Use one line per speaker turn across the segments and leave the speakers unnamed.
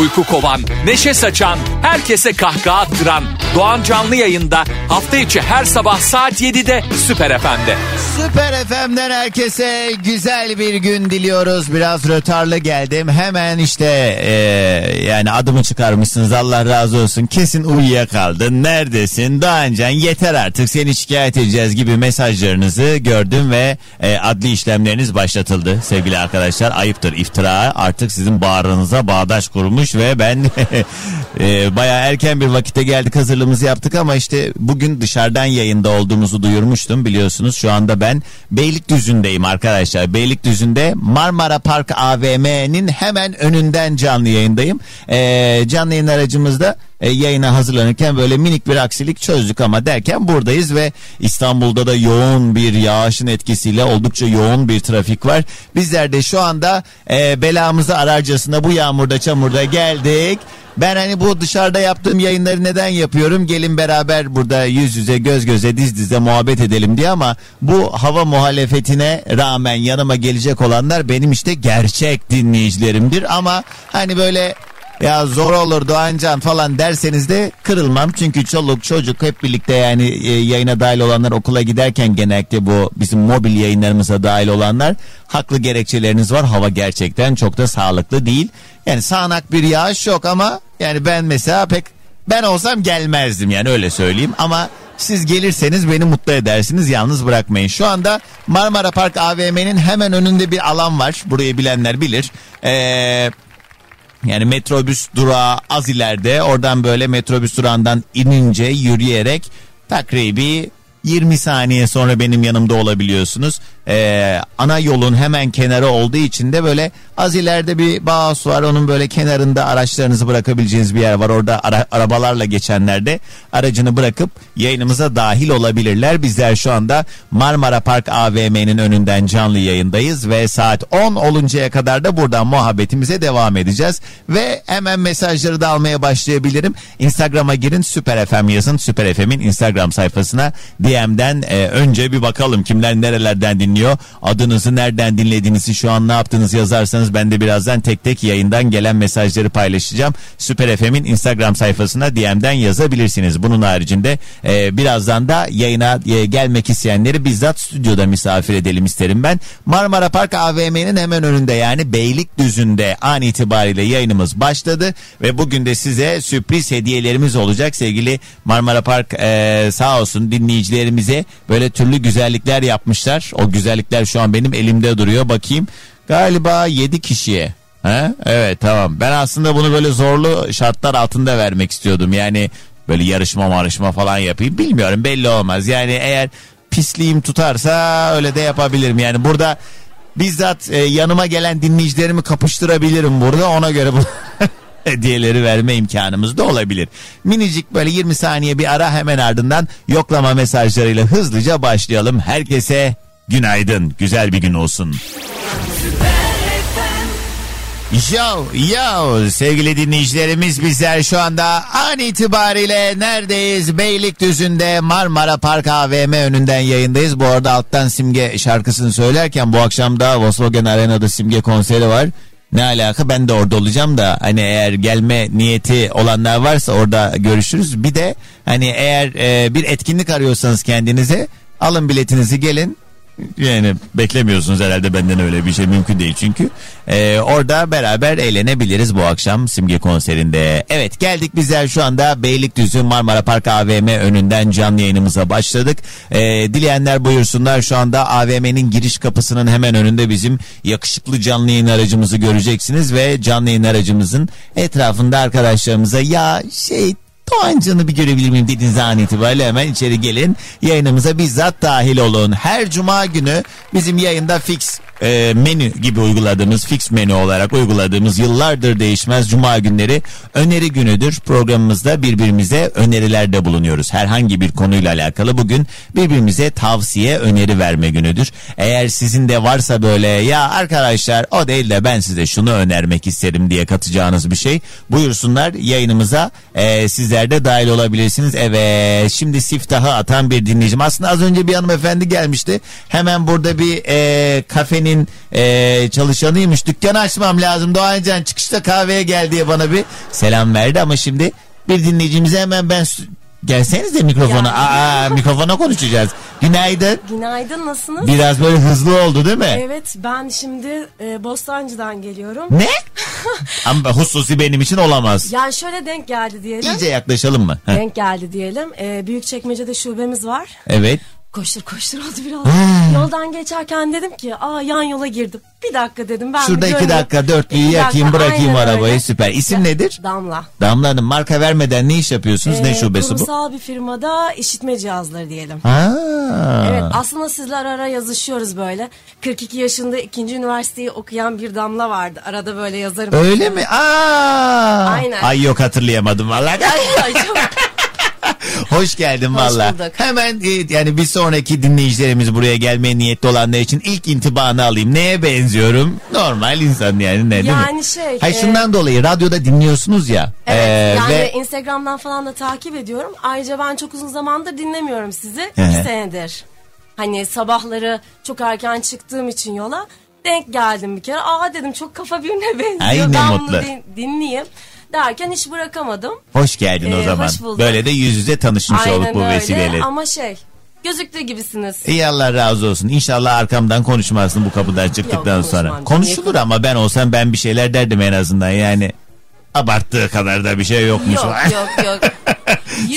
Uyku kovan, neşe saçan, herkese kahkaha attıran Doğan Canlı yayında hafta içi her sabah saat 7'de Süper FM'de.
Süper FM'den herkese güzel bir gün diliyoruz. Biraz rötarlı geldim. Hemen işte e, yani adımı çıkarmışsınız Allah razı olsun. Kesin uyuyakaldın. Neredesin? Doğancan yeter artık seni şikayet edeceğiz gibi mesajlarınızı gördüm ve e, adli işlemleriniz başlatıldı sevgili arkadaşlar. Ayıptır iftira artık sizin bağrınıza bağdaş kurmuş ve ben e, bayağı erken bir vakitte geldik hazırlığımızı yaptık ama işte bugün dışarıdan yayında olduğumuzu duyurmuştum biliyorsunuz. Şu anda ben Beylikdüzü'ndeyim arkadaşlar. Beylikdüzü'nde Marmara Park AVM'nin hemen önünden canlı yayındayım. E, canlı yayın aracımızda e, yayına hazırlanırken böyle minik bir aksilik çözdük ama derken buradayız ve İstanbul'da da yoğun bir yağışın etkisiyle oldukça yoğun bir trafik var. Bizler de şu anda e, belamızı ararcasına bu yağmurda çamurda geldik. Ben hani bu dışarıda yaptığım yayınları neden yapıyorum? Gelin beraber burada yüz yüze göz göze diz dize muhabbet edelim diye ama bu hava muhalefetine rağmen yanıma gelecek olanlar benim işte gerçek dinleyicilerimdir ama hani böyle ya zor olur Doğancan falan derseniz de kırılmam. Çünkü çoluk çocuk hep birlikte yani e, yayına dahil olanlar okula giderken genellikle bu bizim mobil yayınlarımıza dahil olanlar haklı gerekçeleriniz var. Hava gerçekten çok da sağlıklı değil. Yani sağanak bir yağış yok ama yani ben mesela pek ben olsam gelmezdim yani öyle söyleyeyim ama siz gelirseniz beni mutlu edersiniz yalnız bırakmayın. Şu anda Marmara Park AVM'nin hemen önünde bir alan var. Burayı bilenler bilir. Eee yani metrobüs durağı az ileride oradan böyle metrobüs durağından inince yürüyerek takribi 20 saniye sonra benim yanımda olabiliyorsunuz. Ee, ana yolun hemen kenarı olduğu için de böyle az ileride bir bağız var. Onun böyle kenarında araçlarınızı bırakabileceğiniz bir yer var. Orada ara, arabalarla geçenler de aracını bırakıp yayınımıza dahil olabilirler. Bizler şu anda Marmara Park AVM'nin önünden canlı yayındayız ve saat 10 oluncaya kadar da buradan muhabbetimize devam edeceğiz. Ve hemen mesajları da almaya başlayabilirim. Instagram'a girin Süper FM yazın. Süper FM'in Instagram sayfasına DM'den e, önce bir bakalım kimler nerelerden dinliyor. Adınızı nereden dinlediğinizi şu an ne yaptığınızı yazarsanız ben de birazdan tek tek yayından gelen mesajları paylaşacağım. Süper FM'in Instagram sayfasına DM'den yazabilirsiniz. Bunun haricinde e, birazdan da yayına e, gelmek isteyenleri bizzat stüdyoda misafir edelim isterim ben. Marmara Park AVM'nin hemen önünde yani Beylikdüzü'nde an itibariyle yayınımız başladı ve bugün de size sürpriz hediyelerimiz olacak sevgili Marmara Park e, sağ olsun dinleyicilerimize böyle türlü güzellikler yapmışlar. O güzellikler şu an benim elimde duruyor bakayım galiba 7 kişiye He? Evet tamam. Ben aslında bunu böyle zorlu şartlar altında vermek istiyordum. Yani böyle yarışma marışma falan yapayım. Bilmiyorum belli olmaz. Yani eğer pisliğim tutarsa öyle de yapabilirim. Yani burada bizzat e, yanıma gelen dinleyicilerimi kapıştırabilirim burada. Ona göre bu hediyeleri verme imkanımız da olabilir. Minicik böyle 20 saniye bir ara hemen ardından yoklama mesajlarıyla hızlıca başlayalım. Herkese günaydın. Güzel bir gün olsun. Yo yo sevgili dinleyicilerimiz bizler şu anda an itibariyle neredeyiz? Beylikdüzü'nde Marmara Park AVM önünden yayındayız. Bu arada alttan Simge şarkısını söylerken bu akşam da Volkswagen Arena'da Simge konseri var. Ne alaka ben de orada olacağım da hani eğer gelme niyeti olanlar varsa orada görüşürüz. Bir de hani eğer e, bir etkinlik arıyorsanız kendinize alın biletinizi gelin yani beklemiyorsunuz herhalde benden öyle bir şey mümkün değil çünkü. Ee, orada beraber eğlenebiliriz bu akşam Simge konserinde. Evet geldik bizler şu anda Beylikdüzü Marmara Park AVM önünden canlı yayınımıza başladık. Ee, dileyenler buyursunlar şu anda AVM'nin giriş kapısının hemen önünde bizim yakışıklı canlı yayın aracımızı göreceksiniz ve canlı yayın aracımızın etrafında arkadaşlarımıza ya şey Doğancı'nı bir görebilir miyim dediğiniz an itibariyle hemen içeri gelin. Yayınımıza bizzat dahil olun. Her cuma günü bizim yayında fix e, menü gibi uyguladığımız fix menü olarak uyguladığımız yıllardır değişmez cuma günleri öneri günüdür. Programımızda birbirimize önerilerde bulunuyoruz. Herhangi bir konuyla alakalı bugün birbirimize tavsiye öneri verme günüdür. Eğer sizin de varsa böyle ya arkadaşlar o değil de ben size şunu önermek isterim diye katacağınız bir şey buyursunlar yayınımıza e, sizler de dahil olabilirsiniz. Evet şimdi siftahı atan bir dinleyicim. Aslında az önce bir hanımefendi gelmişti. Hemen burada bir e, kafenin e, çalışanıymış. Dükkanı açmam lazım. Doğancan çıkışta kahveye gel diye bana bir selam verdi ama şimdi bir dinleyicimize hemen ben Gelseniz de mikrofona.
Ya.
Aa, mikrofona konuşacağız. Günaydın.
Günaydın nasılsınız?
Biraz böyle hızlı oldu değil mi?
Evet ben şimdi e, Bostancı'dan geliyorum.
Ne? Ama hususi benim için olamaz.
Yani şöyle denk geldi diyelim.
İyice yaklaşalım mı? Heh.
Denk geldi diyelim. E, Büyükçekmece'de şubemiz var.
Evet.
Koştur koştur oldu biraz.
Hmm.
Yoldan geçerken dedim ki aa yan yola girdim. Bir dakika dedim ben
Şurada iki dakika dörtlüyü
İki
yakayım
dakika,
bırakayım arabayı
öyle.
süper. İsim
Ya,
nedir?
Damla.
Damla Hanım marka vermeden ne iş yapıyorsunuz? ne
Ee,
şubesi bu?
Kurumsal bir firmada işitme cihazları diyelim.
Ha.
Evet aslında sizler ara yazışıyoruz böyle. 42 yaşında ikinci üniversiteyi okuyan bir damla vardı. Arada böyle yazarım.
Öyle mi? Aa.
Aynen.
Ay yok hatırlayamadım vallahi.
Ay, ay, çok-
Hoş geldin valla. Hemen e, yani bir sonraki dinleyicilerimiz buraya gelmeye niyetli olanlar için ilk intibanı alayım. Neye benziyorum? Normal insan yani ne değil mi?
Yani şey,
Hayır
e,
şundan dolayı radyoda dinliyorsunuz ya.
Evet
e,
yani
ve
Instagram'dan falan da takip ediyorum. Ayrıca ben çok uzun zamandır dinlemiyorum sizi.
Hı.
İki senedir. Hani sabahları çok erken çıktığım için yola denk geldim bir kere. Aa dedim çok kafa birbirine benziyor.
Ay,
ben bunu
mutlu.
din- dinleyeyim. Derken hiç bırakamadım.
hoş geldin o
Ee,
zaman.
hoş bulduk.
Böyle de yüz yüze tanışmış olduk bu
öyle
vesileyle.
ama şey gözüktüğü gibisiniz.
İyi Allah razı olsun. İnşallah arkamdan konuşmazsın bu kapıdan çıktıktan
Yok,
sonra. Konuşulur ama ben olsam ben bir şeyler derdim en azından yani. Abarttığı kadar da bir şey yokmuş.
Yok yok yok.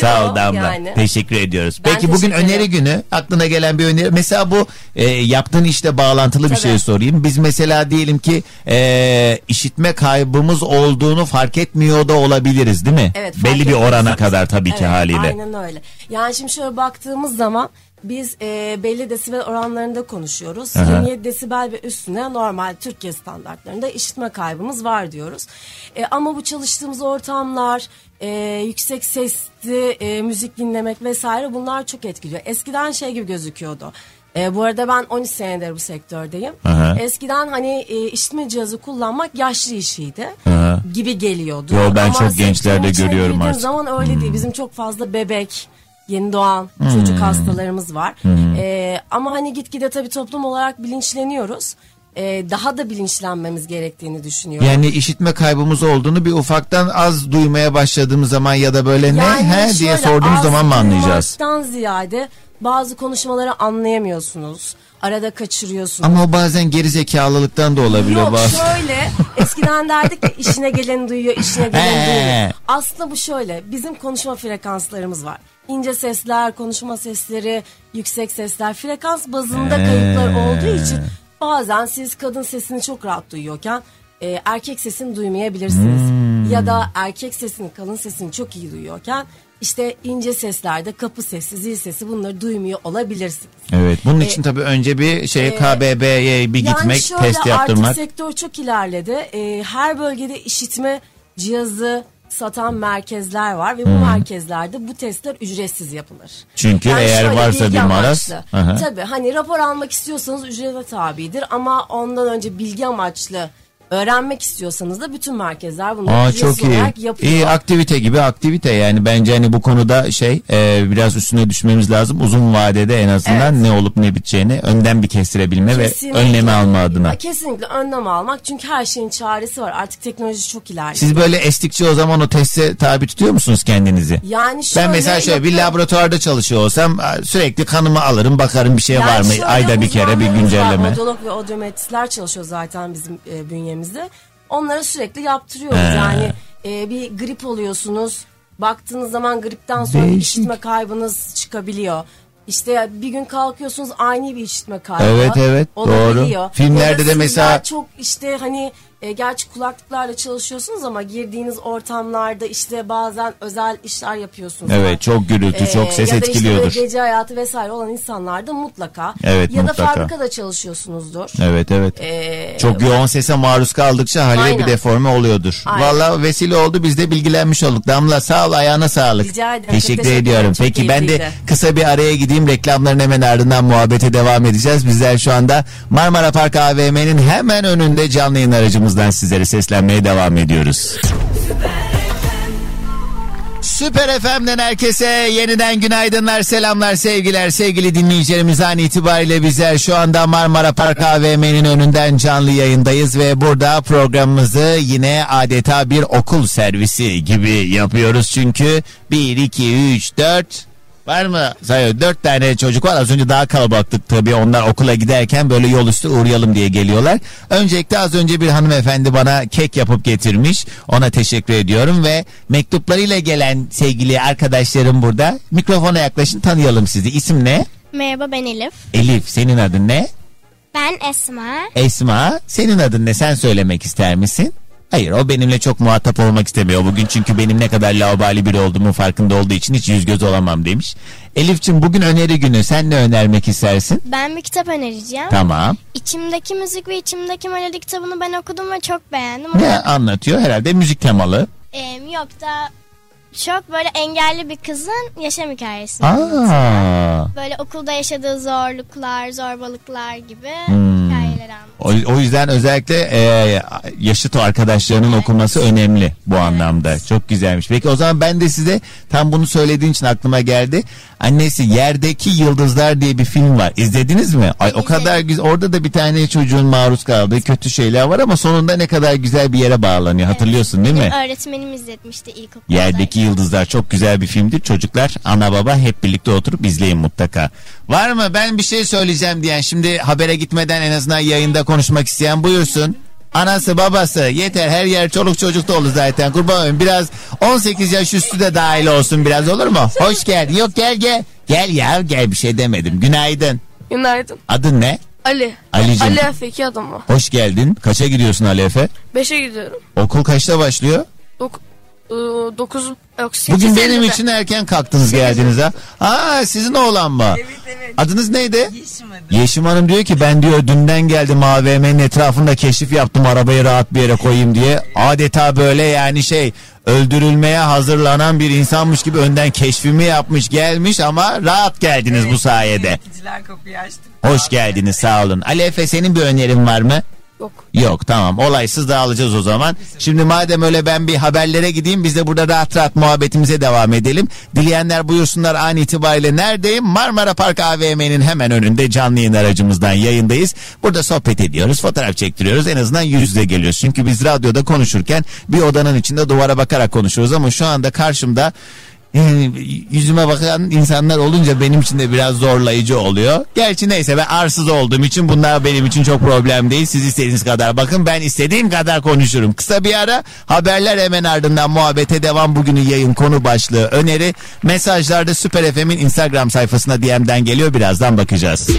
Sağ ol Damla.
yani.
Teşekkür ediyoruz.
Ben
Peki bugün öneri günü aklına gelen bir öneri. Mesela bu e, yaptığın işle bağlantılı bir
Tabii.
şey sorayım. Biz mesela diyelim ki e, işitme kaybımız olduğunu fark etmiyor da olabiliriz değil mi?
Evet,
Belli bir orana kadar tabii ki
Evet,
haliyle.
Aynen öyle. Yani şimdi şöyle baktığımız zaman biz e, belli desibel oranlarında konuşuyoruz.
Aha.
27 desibel ve üstüne normal Türkiye standartlarında işitme kaybımız var diyoruz. E, ama bu çalıştığımız ortamlar, e, yüksek sesli e, müzik dinlemek vesaire bunlar çok etkiliyor. Eskiden şey gibi gözüküyordu. E, bu arada ben 13 senedir bu sektördeyim.
Aha.
Eskiden hani e, işitme cihazı kullanmak yaşlı işiydi
Aha.
gibi geliyordu.
Yo, ben
Ama
çok gençlerde görüyorum artık.
zaman öyle değil. Bizim çok fazla bebek, yeni doğan
Hmm.
çocuk hastalarımız var. Ee, ama hani gitgide tabii toplum olarak bilinçleniyoruz. Ee, daha da bilinçlenmemiz gerektiğini düşünüyorum.
Yani işitme kaybımız olduğunu bir ufaktan az duymaya başladığımız zaman ya da böyle
Yani
ne he diye sorduğumuz zaman mı anlayacağız?
ziyade bazı konuşmaları anlayamıyorsunuz. Arada kaçırıyorsunuz.
Ama o bazen geri zekalılıktan da olabiliyor.
Yok
bazı.
şöyle eskiden derdik ya işine geleni duyuyor işine geleni duyuyor. Aslında bu şöyle bizim konuşma frekanslarımız var. İnce sesler, konuşma sesleri, yüksek sesler frekans bazında kayıplar olduğu için bazen siz kadın sesini çok rahat duyuyorken e, erkek sesini duymayabilirsiniz.
Hmm.
Ya da erkek sesini, kadın sesini çok iyi duyuyorken işte ince seslerde kapı sesi, zil sesi bunları duymuyor olabilirsiniz.
Evet. Bunun için tabii önce bir şey
e,
KBB'ye bir gitmek,
yani şöyle
test yaptırmak.
artık sektör çok ilerledi. Ee, her bölgede işitme cihazı satan merkezler var ve bu merkezlerde bu testler ücretsiz yapılır.
Çünkü eğer
şöyle
varsa bir maraz.
Tabii hani rapor almak istiyorsanız ücrete tabidir ama ondan önce bilgi amaçlı öğrenmek istiyorsanız da bütün merkezler bunu
Aa çok iyi.
olarak yapıyor.
İyi aktivite gibi aktivite yani bence hani bu konuda şey e, biraz üstüne düşmemiz lazım. Uzun vadede en azından
Evet.
ne olup ne biteceğini önden bir kestirebilme
Kesinlikle.
ve önlemi alma adına.
Kesinlikle önlem almak çünkü her şeyin çaresi var. Artık teknoloji çok ilerledi.
Siz böyle estikçe o zaman o teste tabi tutuyor musunuz kendinizi?
yani şöyle
Ben mesela şöyle bir
yapıyorum.
laboratuvarda çalışıyor olsam sürekli kanımı alırım bakarım bir şey
Yani
var mı
şöyle
ayda bir kere bir
uzmanlarımız
güncelleme.
Odolog ve odyometristler çalışıyor zaten bizim e, bünyemizde. Onlara sürekli yaptırıyoruz.
He.
Yani e, bir grip oluyorsunuz. Baktığınız zaman gripten sonra
Değişik.
işitme kaybınız çıkabiliyor. İşte bir gün kalkıyorsunuz ani bir işitme kaybı.
Evet, evet, doğru. Filmlerde de mesela-
çok işte hani e, gerçi kulaklıklarla çalışıyorsunuz ama girdiğiniz ortamlarda işte bazen özel işler yapıyorsunuz.
Evet çok gürültü, çok
Ee,
ses
ya da
etkiliyordur.
işte gece hayatı vesaire olan insanlarda mutlaka.
Evet,
ya
mutlaka.
da fabrikada çalışıyorsunuzdur.
Evet evet.
Ee,
Çok yoğun sese maruz kaldıkça haliyle bir deforme oluyordur.
Aynen.
Valla vesile oldu biz de bilgilenmiş olduk. Damla sağ ol ayağına sağlık.
Rica ederim, çok
Teşekkür
teşekkür
ediyorum.
çok
Peki ben de kısa bir araya gideyim. Reklamların hemen ardından muhabbete devam edeceğiz. Bizler şu anda Marmara Park AVM'nin hemen önünde canlı yayın aracımızdan sizlere seslenmeye devam ediyoruz. Süper FM'den herkese yeniden günaydınlar, selamlar, sevgiler. Sevgili dinleyicilerimiz an itibariyle bizler şu anda Marmara Park AVM'nin önünden canlı yayındayız ve burada programımızı yine adeta bir okul servisi gibi yapıyoruz. Çünkü 1, 2, 3, 4 Var mı? Sayıyor. Dört tane çocuk var. Az önce daha kalabalıktık tabii. Onlar okula giderken böyle yol üstü uğrayalım diye geliyorlar. Öncelikle az önce bir hanımefendi bana kek yapıp getirmiş. Ona teşekkür ediyorum ve mektuplarıyla gelen sevgili arkadaşlarım burada. Mikrofona yaklaşın tanıyalım sizi. İsim ne?
Merhaba ben Elif.
Elif. Senin adın ne?
Ben Esma.
Esma. Senin adın ne? Sen söylemek ister misin? Hayır o benimle çok muhatap olmak istemiyor bugün çünkü benim ne kadar laubali biri olduğumun farkında olduğu için hiç yüz göz olamam demiş. Elif'ciğim bugün öneri günü sen ne önermek istersin?
Ben bir kitap önereceğim.
Tamam.
İçimdeki müzik ve içimdeki melodi kitabını ben okudum ve çok beğendim.
Ne
Ama
anlatıyor? Herhalde müzik temalı.
em, yok da çok böyle engelli bir kızın yaşam hikayesini anlatıyor.
Aa.
Böyle okulda yaşadığı zorluklar, zorbalıklar gibi
Hmm. O, o yüzden özellikle e, yaşıt arkadaşlarının okuması önemli bu anlamda. Çok güzelmiş. Peki o zaman ben de size tam bunu söylediğin için aklıma geldi. Annesi Yerdeki Yıldızlar diye bir film var. İzlediniz mi? Ay o kadar güzel. Orada da bir tane çocuğun maruz kaldığı kötü şeyler var ama sonunda ne kadar güzel bir yere bağlanıyor. Hatırlıyorsun değil mi?
Benim öğretmenim izletmişti ilkokulda.
Yerdeki Yıldızlar çok güzel bir filmdir. Çocuklar ana baba hep birlikte oturup izleyin mutlaka. Var mı ben bir şey söyleyeceğim diyen şimdi habere gitmeden en azından yayında konuşmak isteyen buyursun. Anası babası yeter her yer çoluk çocuk dolu zaten kurban olayım. Biraz 18 yaş üstü de dahil olsun biraz olur mu? Hoş geldin yok gel gel. Gel ya gel bir şey demedim. Günaydın.
Günaydın.
Adın ne?
Ali.
Ali'cim.
Ali Efeki adamı.
Hoş geldin. Kaça gidiyorsun Ali Efe?
Beşe gidiyorum.
Okul kaçta başlıyor?
Dok ıı, dokuz yok sekiz
Bugün benim için erken kalktınız geldiniz ha. Aa sizin oğlan mı? Evet evet. Adınız neydi? Yeşim Hanım. Yeşim Hanım diyor ki ben diyor dünden geldim AVM'nin etrafında keşif yaptım arabayı rahat bir yere koyayım diye. Adeta böyle yani şey öldürülmeye hazırlanan bir insanmış gibi önden keşfimi yapmış gelmiş ama rahat geldiniz bu sayede.
Kapıyı açtı.
Hoş geldiniz sağ olun. Ali Efe senin bir önerin var mı?
Yok.
Yok tamam olaysız dağılacağız o zaman. Şimdi madem öyle ben bir haberlere gideyim biz de burada rahat rahat muhabbetimize devam edelim. Dileyenler buyursunlar an itibariyle neredeyim? Marmara Park AVM'nin hemen önünde canlı yayın aracımızdan yayındayız. Burada sohbet ediyoruz fotoğraf çektiriyoruz en azından yüz yüze geliyoruz. Çünkü biz radyoda konuşurken bir odanın içinde duvara bakarak konuşuyoruz ama şu anda karşımda yüzüme bakan insanlar olunca benim için de biraz zorlayıcı oluyor. Gerçi neyse ben arsız olduğum için bunlar benim için çok problem değil. Siz istediğiniz kadar bakın ben istediğim kadar konuşurum. Kısa bir ara haberler hemen ardından muhabbete devam. Bugünün yayın konu başlığı öneri. Mesajlarda Süper FM'in Instagram sayfasına DM'den geliyor. Birazdan bakacağız.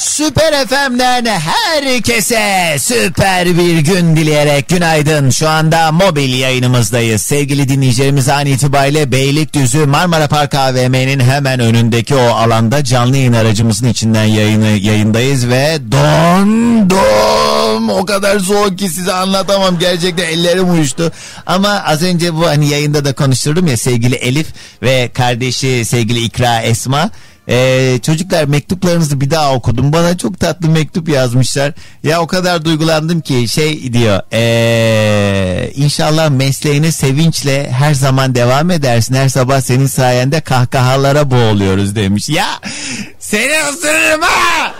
Süper FM'den herkese süper bir gün dileyerek günaydın. Şu anda mobil yayınımızdayız. Sevgili dinleyicilerimiz an itibariyle Beylikdüzü Marmara Park AVM'nin hemen önündeki o alanda canlı yayın aracımızın içinden yayını yayındayız ve dondum. O kadar soğuk ki size anlatamam. Gerçekten ellerim uyuştu. Ama az önce bu hani yayında da konuşturdum ya sevgili Elif ve kardeşi sevgili İkra Esma. Ee, çocuklar mektuplarınızı bir daha okudum. Bana çok tatlı mektup yazmışlar. Ya o kadar duygulandım ki şey diyor. Ee, inşallah mesleğine sevinçle her zaman devam edersin. Her sabah senin sayende kahkahalara boğuluyoruz demiş. Ya seni ısırırım ha.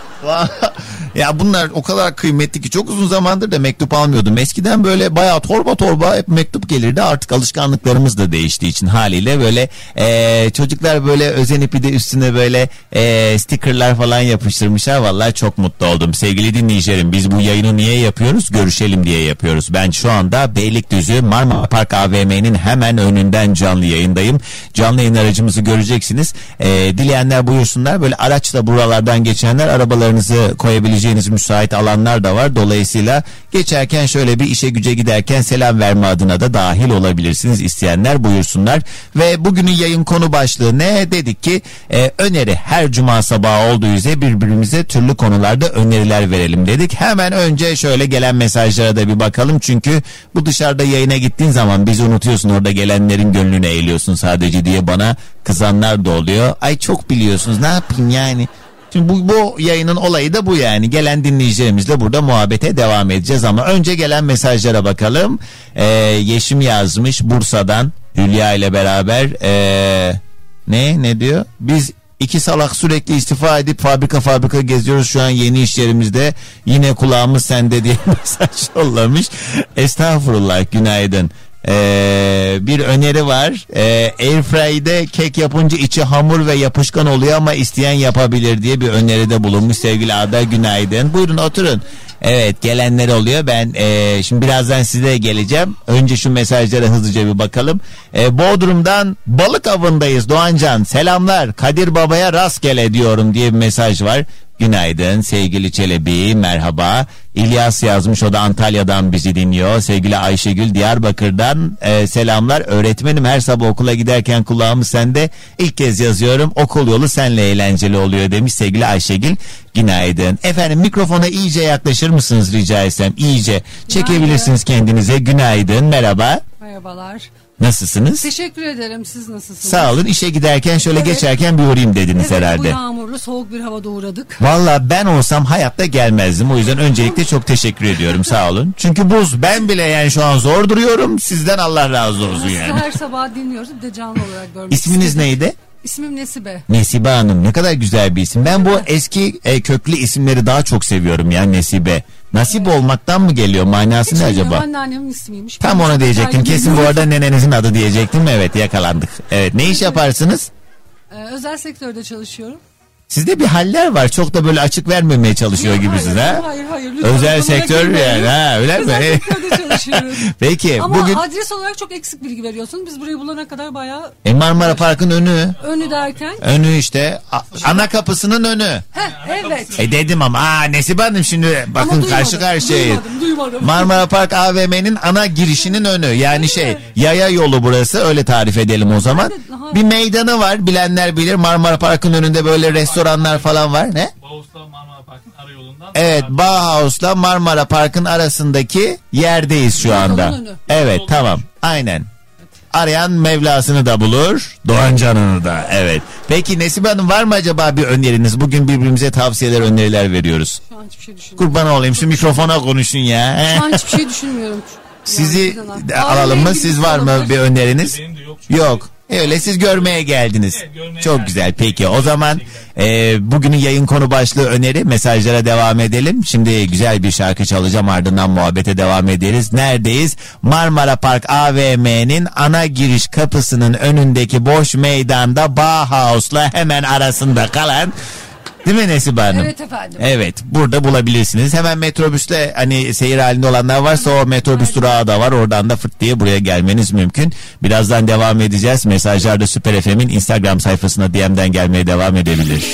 Ya bunlar o kadar kıymetli ki çok uzun zamandır da mektup almıyordum. Eskiden böyle bayağı torba torba hep mektup gelirdi. Artık alışkanlıklarımız da değiştiği için haliyle böyle e, çocuklar böyle özenip bir de üstüne böyle e, stickerlar falan yapıştırmışlar. Vallahi çok mutlu oldum. Sevgili dinleyicilerim biz bu yayını niye yapıyoruz? Görüşelim diye yapıyoruz. Ben şu anda Beylikdüzü Marmara Park AVM'nin hemen önünden canlı yayındayım. Canlı yayın aracımızı göreceksiniz. E, dileyenler buyursunlar. Böyle araçla buralardan geçenler arabalarınızı koyabileceğiniz müsait alanlar da var. Dolayısıyla geçerken şöyle bir işe güce giderken selam verme adına da dahil olabilirsiniz. İsteyenler buyursunlar. Ve bugünün yayın konu başlığı ne? Dedik ki e, öneri her cuma sabahı olduğu üzere birbirimize türlü konularda öneriler verelim dedik. Hemen önce şöyle gelen mesajlara da bir bakalım. Çünkü bu dışarıda yayına gittiğin zaman bizi unutuyorsun orada gelenlerin gönlünü eğiliyorsun sadece diye bana kızanlar da oluyor. Ay çok biliyorsunuz ne yapayım yani. Şimdi bu, bu yayının olayı da bu yani. Gelen dinleyicilerimizle burada muhabbete devam edeceğiz ama önce gelen mesajlara bakalım. Ee, Yeşim yazmış Bursa'dan Hülya ile beraber ee, ne ne diyor? Biz iki salak sürekli istifa edip fabrika fabrika geziyoruz şu an yeni iş yerimizde. Yine kulağımız sende diye mesaj yollamış. Estağfurullah günaydın. Ee, bir öneri var. Ee, Airfry'de kek yapınca içi hamur ve yapışkan oluyor ama isteyen yapabilir diye bir öneride bulunmuş sevgili Ada günaydın. Buyurun oturun. Evet gelenler oluyor. Ben e, şimdi birazdan size geleceğim. Önce şu mesajlara hızlıca bir bakalım. E, Bodrum'dan balık avındayız Doğancan. Selamlar. Kadir Baba'ya rastgele diyorum diye bir mesaj var. Günaydın sevgili Çelebi merhaba. İlyas yazmış o da Antalya'dan bizi dinliyor. Sevgili Ayşegül Diyarbakır'dan e, selamlar. Öğretmenim her sabah okula giderken kulağımı sende. İlk kez yazıyorum okul yolu senle eğlenceli oluyor demiş sevgili Ayşegül. Günaydın. Efendim mikrofona iyice yaklaşır mısınız rica etsem? İyice çekebilirsiniz kendinize. Günaydın merhaba.
Merhabalar.
Nasılsınız?
Teşekkür ederim. Siz nasılsınız?
Sağ olun işe giderken şöyle
Evet.
geçerken bir uğrayayım dediniz
Evet, bu
herhalde.
yağmurlu soğuk bir havada uğradık.
Valla ben olsam hayatta gelmezdim. O yüzden öncelikle çok teşekkür ediyorum. Sağ olun. Çünkü buz. Ben bile yani şu an zor duruyorum. Sizden Allah razı olsun
Sizi
yani.
her sabah dinliyoruz. Bir de canlı olarak görmek
İsminiz
istedim.
neydi?
İsmim Nesibe.
Nesibe Hanım. Ne kadar güzel bir isim. Ben bu eski e, köklü isimleri daha çok seviyorum ya Nesibe. Nasip olmaktan mı geliyor? Manası
Hiç
ne acaba?
Anneannemin ismiymiş.
Tam onu diyecektim. Kesin bu arada nenenizin adı diyecektim. Evet yakalandık. Evet ne iş yaparsınız?
Ee, özel sektörde çalışıyorum.
Sizde bir haller var. Çok da böyle açık vermemeye çalışıyor
Yok,
gibisiniz
hayır,
ha?
Hayır hayır. lütfen
Özel sektör yani ha öyle mi?
Çalışıyoruz.
Peki
Ama
bugün
adres olarak çok eksik bilgi veriyorsun. Biz burayı bulana kadar bayağı
e, Marmara Park'ın önü.
önü derken.
Önü işte a- ana kapısının önü.
Heh, evet.
E dedim ama aa Nesibe Hanım şimdi bakın
Ama duymadım,
karşı karşıyayız.
Duymadım duymadım.
Marmara Park AVM'nin ana girişinin önü. Yani şey yaya yolu burası öyle tarif edelim o zaman.
Aha.
Bir meydanı var bilenler bilir. Marmara Park'ın önünde böyle restoranlar falan var. Ne?
Bağus'ta Marmara Park'ın arayolundan.
Evet Bauhaus'la Marmara Park'ın arasındaki yerdeyiz şu anda. Evet tamam aynen. Arayan Mevlasını da bulur, Doğan Canan'ı da. Evet. Peki Nesibe Hanım var mı acaba bir öneriniz? Bugün birbirimize tavsiyeler, öneriler veriyoruz.
Şu an hiçbir şey düşünmüyorum.
Kurban olayım şu mikrofona konuşun ya.
Şu an hiçbir şey düşünmüyorum.
Sizi
Yani
de alalım mı? Siz var mı bir öneriniz?
Benim de yok. çünkü.
Yok. Öyle siz görmeye geldiniz.
Evet, görmeye
Çok
geldik.
güzel. Peki o zaman e, bugünün yayın konu başlığı öneri mesajlara devam edelim. Şimdi güzel bir şarkı çalacağım ardından muhabbete devam ederiz. Neredeyiz? Marmara Park AVM'nin ana giriş kapısının önündeki boş meydanda Bauhaus'la hemen arasında kalan Değil mi Nesibe Hanım?
Evet efendim.
Evet burada bulabilirsiniz. Hemen metrobüsle hani seyir halinde olanlar varsa o metrobüs durağı da var. Oradan da fırt diye buraya gelmeniz mümkün. Birazdan devam edeceğiz. Mesajlar da Süper FM'in Instagram sayfasına DM'den gelmeye devam edebilir.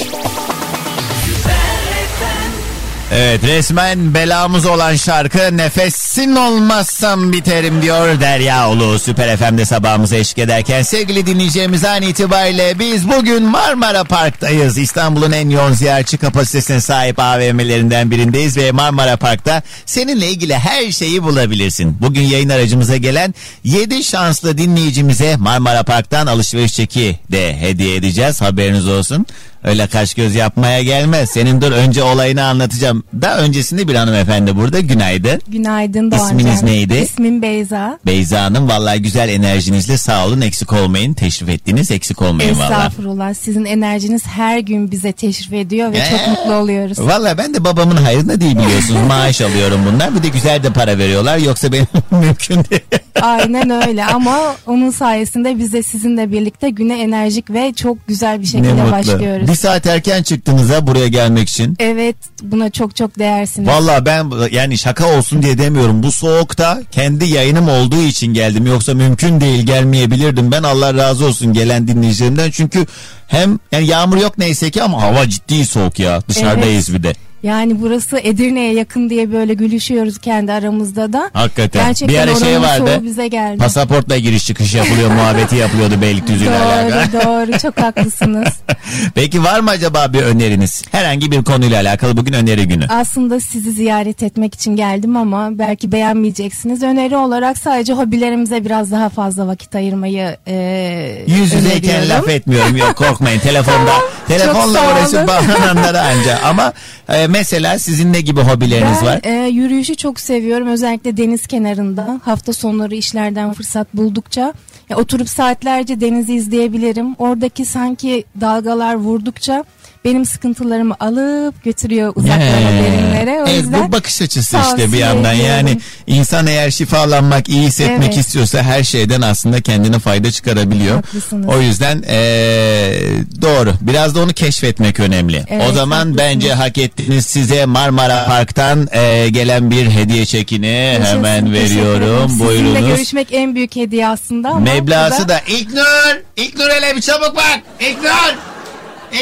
Evet resmen belamız olan şarkı nefesin olmazsam biterim diyor Derya Ulu Süper FM'de sabahımıza eşlik ederken sevgili dinleyeceğimiz an itibariyle biz bugün Marmara Park'tayız. İstanbul'un en yoğun ziyaretçi kapasitesine sahip AVM'lerinden birindeyiz ve Marmara Park'ta seninle ilgili her şeyi bulabilirsin. Bugün yayın aracımıza gelen 7 şanslı dinleyicimize Marmara Park'tan alışveriş çeki de hediye edeceğiz haberiniz olsun. Öyle kaş göz yapmaya gelmez. Senin dur önce olayını anlatacağım. Da öncesinde bir hanımefendi burada. Günaydın.
Günaydın Doğan
İsminiz
Can.
neydi?
İsmim Beyza.
Beyza Hanım vallahi güzel enerjinizle sağ olun eksik olmayın. Teşrif ettiniz eksik olmayın vallahi.
Estağfurullah. Sizin enerjiniz her gün bize teşrif ediyor ve
Ee?
çok mutlu oluyoruz.
Valla ben de babamın hayrında değil biliyorsunuz. Maaş alıyorum bunlar. Bir de güzel de para veriyorlar. Yoksa benim mümkün değil.
Aynen öyle ama onun sayesinde biz de sizinle birlikte güne enerjik ve çok güzel bir şekilde başlıyoruz.
Bir saat erken çıktınız ha buraya gelmek için.
Evet buna çok çok değersiniz.
Valla ben yani şaka olsun diye demiyorum. Bu soğukta kendi yayınım olduğu için geldim. Yoksa mümkün değil gelmeyebilirdim. Ben Allah razı olsun gelen dinleyicilerimden. Çünkü hem yani yağmur yok neyse ki ama hava ciddi soğuk ya. Dışarıdayız bir de.
Yani burası Edirne'ye yakın diye böyle gülüşüyoruz kendi aramızda da.
Hakikaten.
Gerçekten
bir ara şey vardı.
bize geldi.
Pasaportla giriş çıkış yapılıyor muhabbeti yapılıyordu Beylikdüzü ile alakalı.
Doğru doğru çok haklısınız.
Peki var mı acaba bir öneriniz? Herhangi bir konuyla alakalı bugün öneri günü.
Aslında sizi ziyaret etmek için geldim ama belki beğenmeyeceksiniz. Öneri olarak sadece hobilerimize biraz daha fazla vakit ayırmayı e,
Yüz yüzeyken laf etmiyorum yok korkmayın telefonda telefonla uğraşıp bağlananlara anca ama e, mesela sizin ne gibi hobileriniz
Ben
var?
e, yürüyüşü çok seviyorum. Özellikle deniz kenarında. Hafta sonları işlerden fırsat buldukça. Ya, oturup saatlerce denizi izleyebilirim. Oradaki sanki dalgalar vurdukça benim sıkıntılarımı alıp götürüyor uzaklara
He.
derinlere. O
Evet,
yüzden
bu bakış açısı işte bir yandan
ediyorum.
yani insan eğer şifalanmak iyi hissetmek
Evet.
istiyorsa her şeyden aslında kendine fayda çıkarabiliyor.
Haklısınız.
O yüzden eee, doğru biraz da onu keşfetmek önemli.
Evet,
o zaman
haklısınız.
bence hak ettiğiniz size Marmara Park'tan eee, gelen bir hediye çekini
Yaşasın,
hemen veriyorum.
ederim. Sizinle
Buyurunuz.
görüşmek en büyük hediye aslında
Meblası da İlknur! İlknur hele bir çabuk bak! İlknur!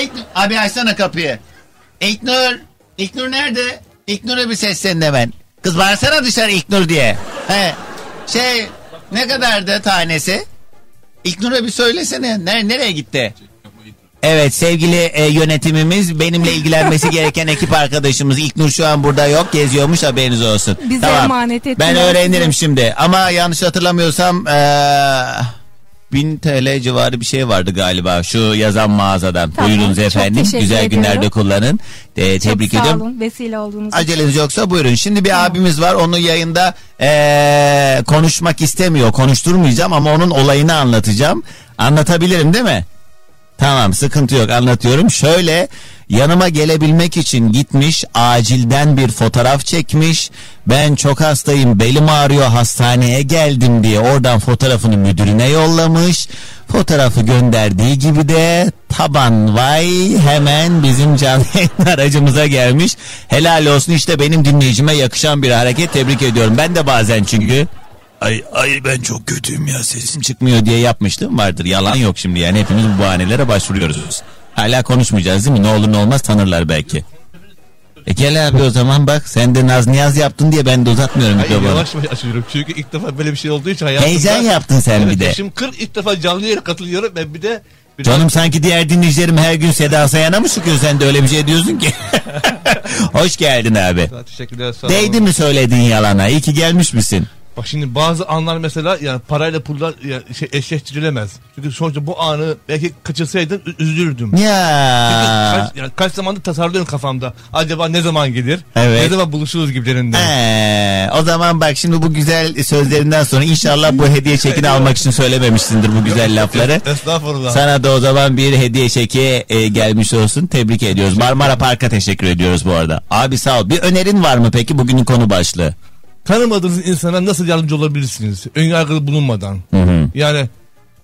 İlknur! Abi açsana kapıyı. İlknur! İlknur nerede? İlknur'a bir seslenin hemen. Kız bağırsana dışarı İlknur diye. He. Şey ne kadardı tanesi? İlknur'a bir söylesene. Ner nereye gitti? Evet sevgili e, yönetimimiz benimle ilgilenmesi gereken ekip arkadaşımız İlknur şu an burada yok geziyormuş haberiniz olsun.
Bize emanet ettiler
Ben öğrenirim şimdi ama yanlış hatırlamıyorsam eee 1000 TL civarı bir şey vardı galiba şu yazan mağazadan.
Tamam,
Buyurunuz efendim güzel
ediyorum.
günlerde kullanın. E,
çok
tebrik
sağ
ediyorum.
olun vesile olduğunuz için.
Aceleniz yoksa buyurun. Şimdi bir abimiz var onu yayında eee, konuşmak istemiyor. Konuşturmayacağım ama onun olayını anlatacağım. Anlatabilirim değil mi? Tamam sıkıntı yok anlatıyorum. Şöyle yanıma gelebilmek için gitmiş acilden bir fotoğraf çekmiş. Ben çok hastayım belim ağrıyor hastaneye geldim diye oradan fotoğrafını müdürüne yollamış. Fotoğrafı gönderdiği gibi de taban vay hemen bizim canlı yayın aracımıza gelmiş. Helal olsun işte benim dinleyicime yakışan bir hareket tebrik ediyorum. Ben de bazen çünkü Ay, ay ben çok kötüyüm ya sesim çıkmıyor diye yapmıştım vardır. Yalan yok şimdi yani hepimiz bu bahanelere başvuruyoruz. Hala konuşmayacağız değil mi? Ne olur ne olmaz tanırlar belki. E gel abi o zaman bak sen de naz niyaz yaptın diye ben de uzatmıyorum
Hayır
mikrofonu.
yavaş yavaş açıyorum çünkü ilk defa böyle bir şey olduğu için hayatımda.
Heyecan yaptın sen
evet,
bir de.
Yaşım 40 ilk defa canlı yayına katılıyorum ben bir de. Bir
Canım sanki diğer dinleyicilerim her gün Seda Sayan'a mı çıkıyor sen de öyle bir şey diyorsun ki. Hoş geldin abi.
Teşekkürler sağ
Değdi mi söylediğin yalana? İyi ki gelmiş misin?
Bak şimdi bazı anlar mesela yani parayla pullar ya, şey, eşleştirilemez. Çünkü sonuçta bu anı belki kaçırsaydım ü- üzülürdüm. Çünkü
Ya.
kaç, yani kaç zamandır tasarlıyorum kafamda. Acaba ne zaman gelir?
Evet.
Ne zaman buluşuruz gibilerinden.
Ee, o zaman bak şimdi bu güzel sözlerinden sonra inşallah bu hediye çekini almak için söylememişsindir bu güzel lafları.
Estağfurullah.
Sana da o zaman bir hediye çeki e, gelmiş olsun. Tebrik ediyoruz. Marmara Park'a teşekkür ediyoruz bu arada. Abi sağ ol. Bir önerin var mı peki bugünün konu başlığı?
Tanımadığınız insana nasıl yardımcı olabilirsiniz? Önyargılı bulunmadan. Yani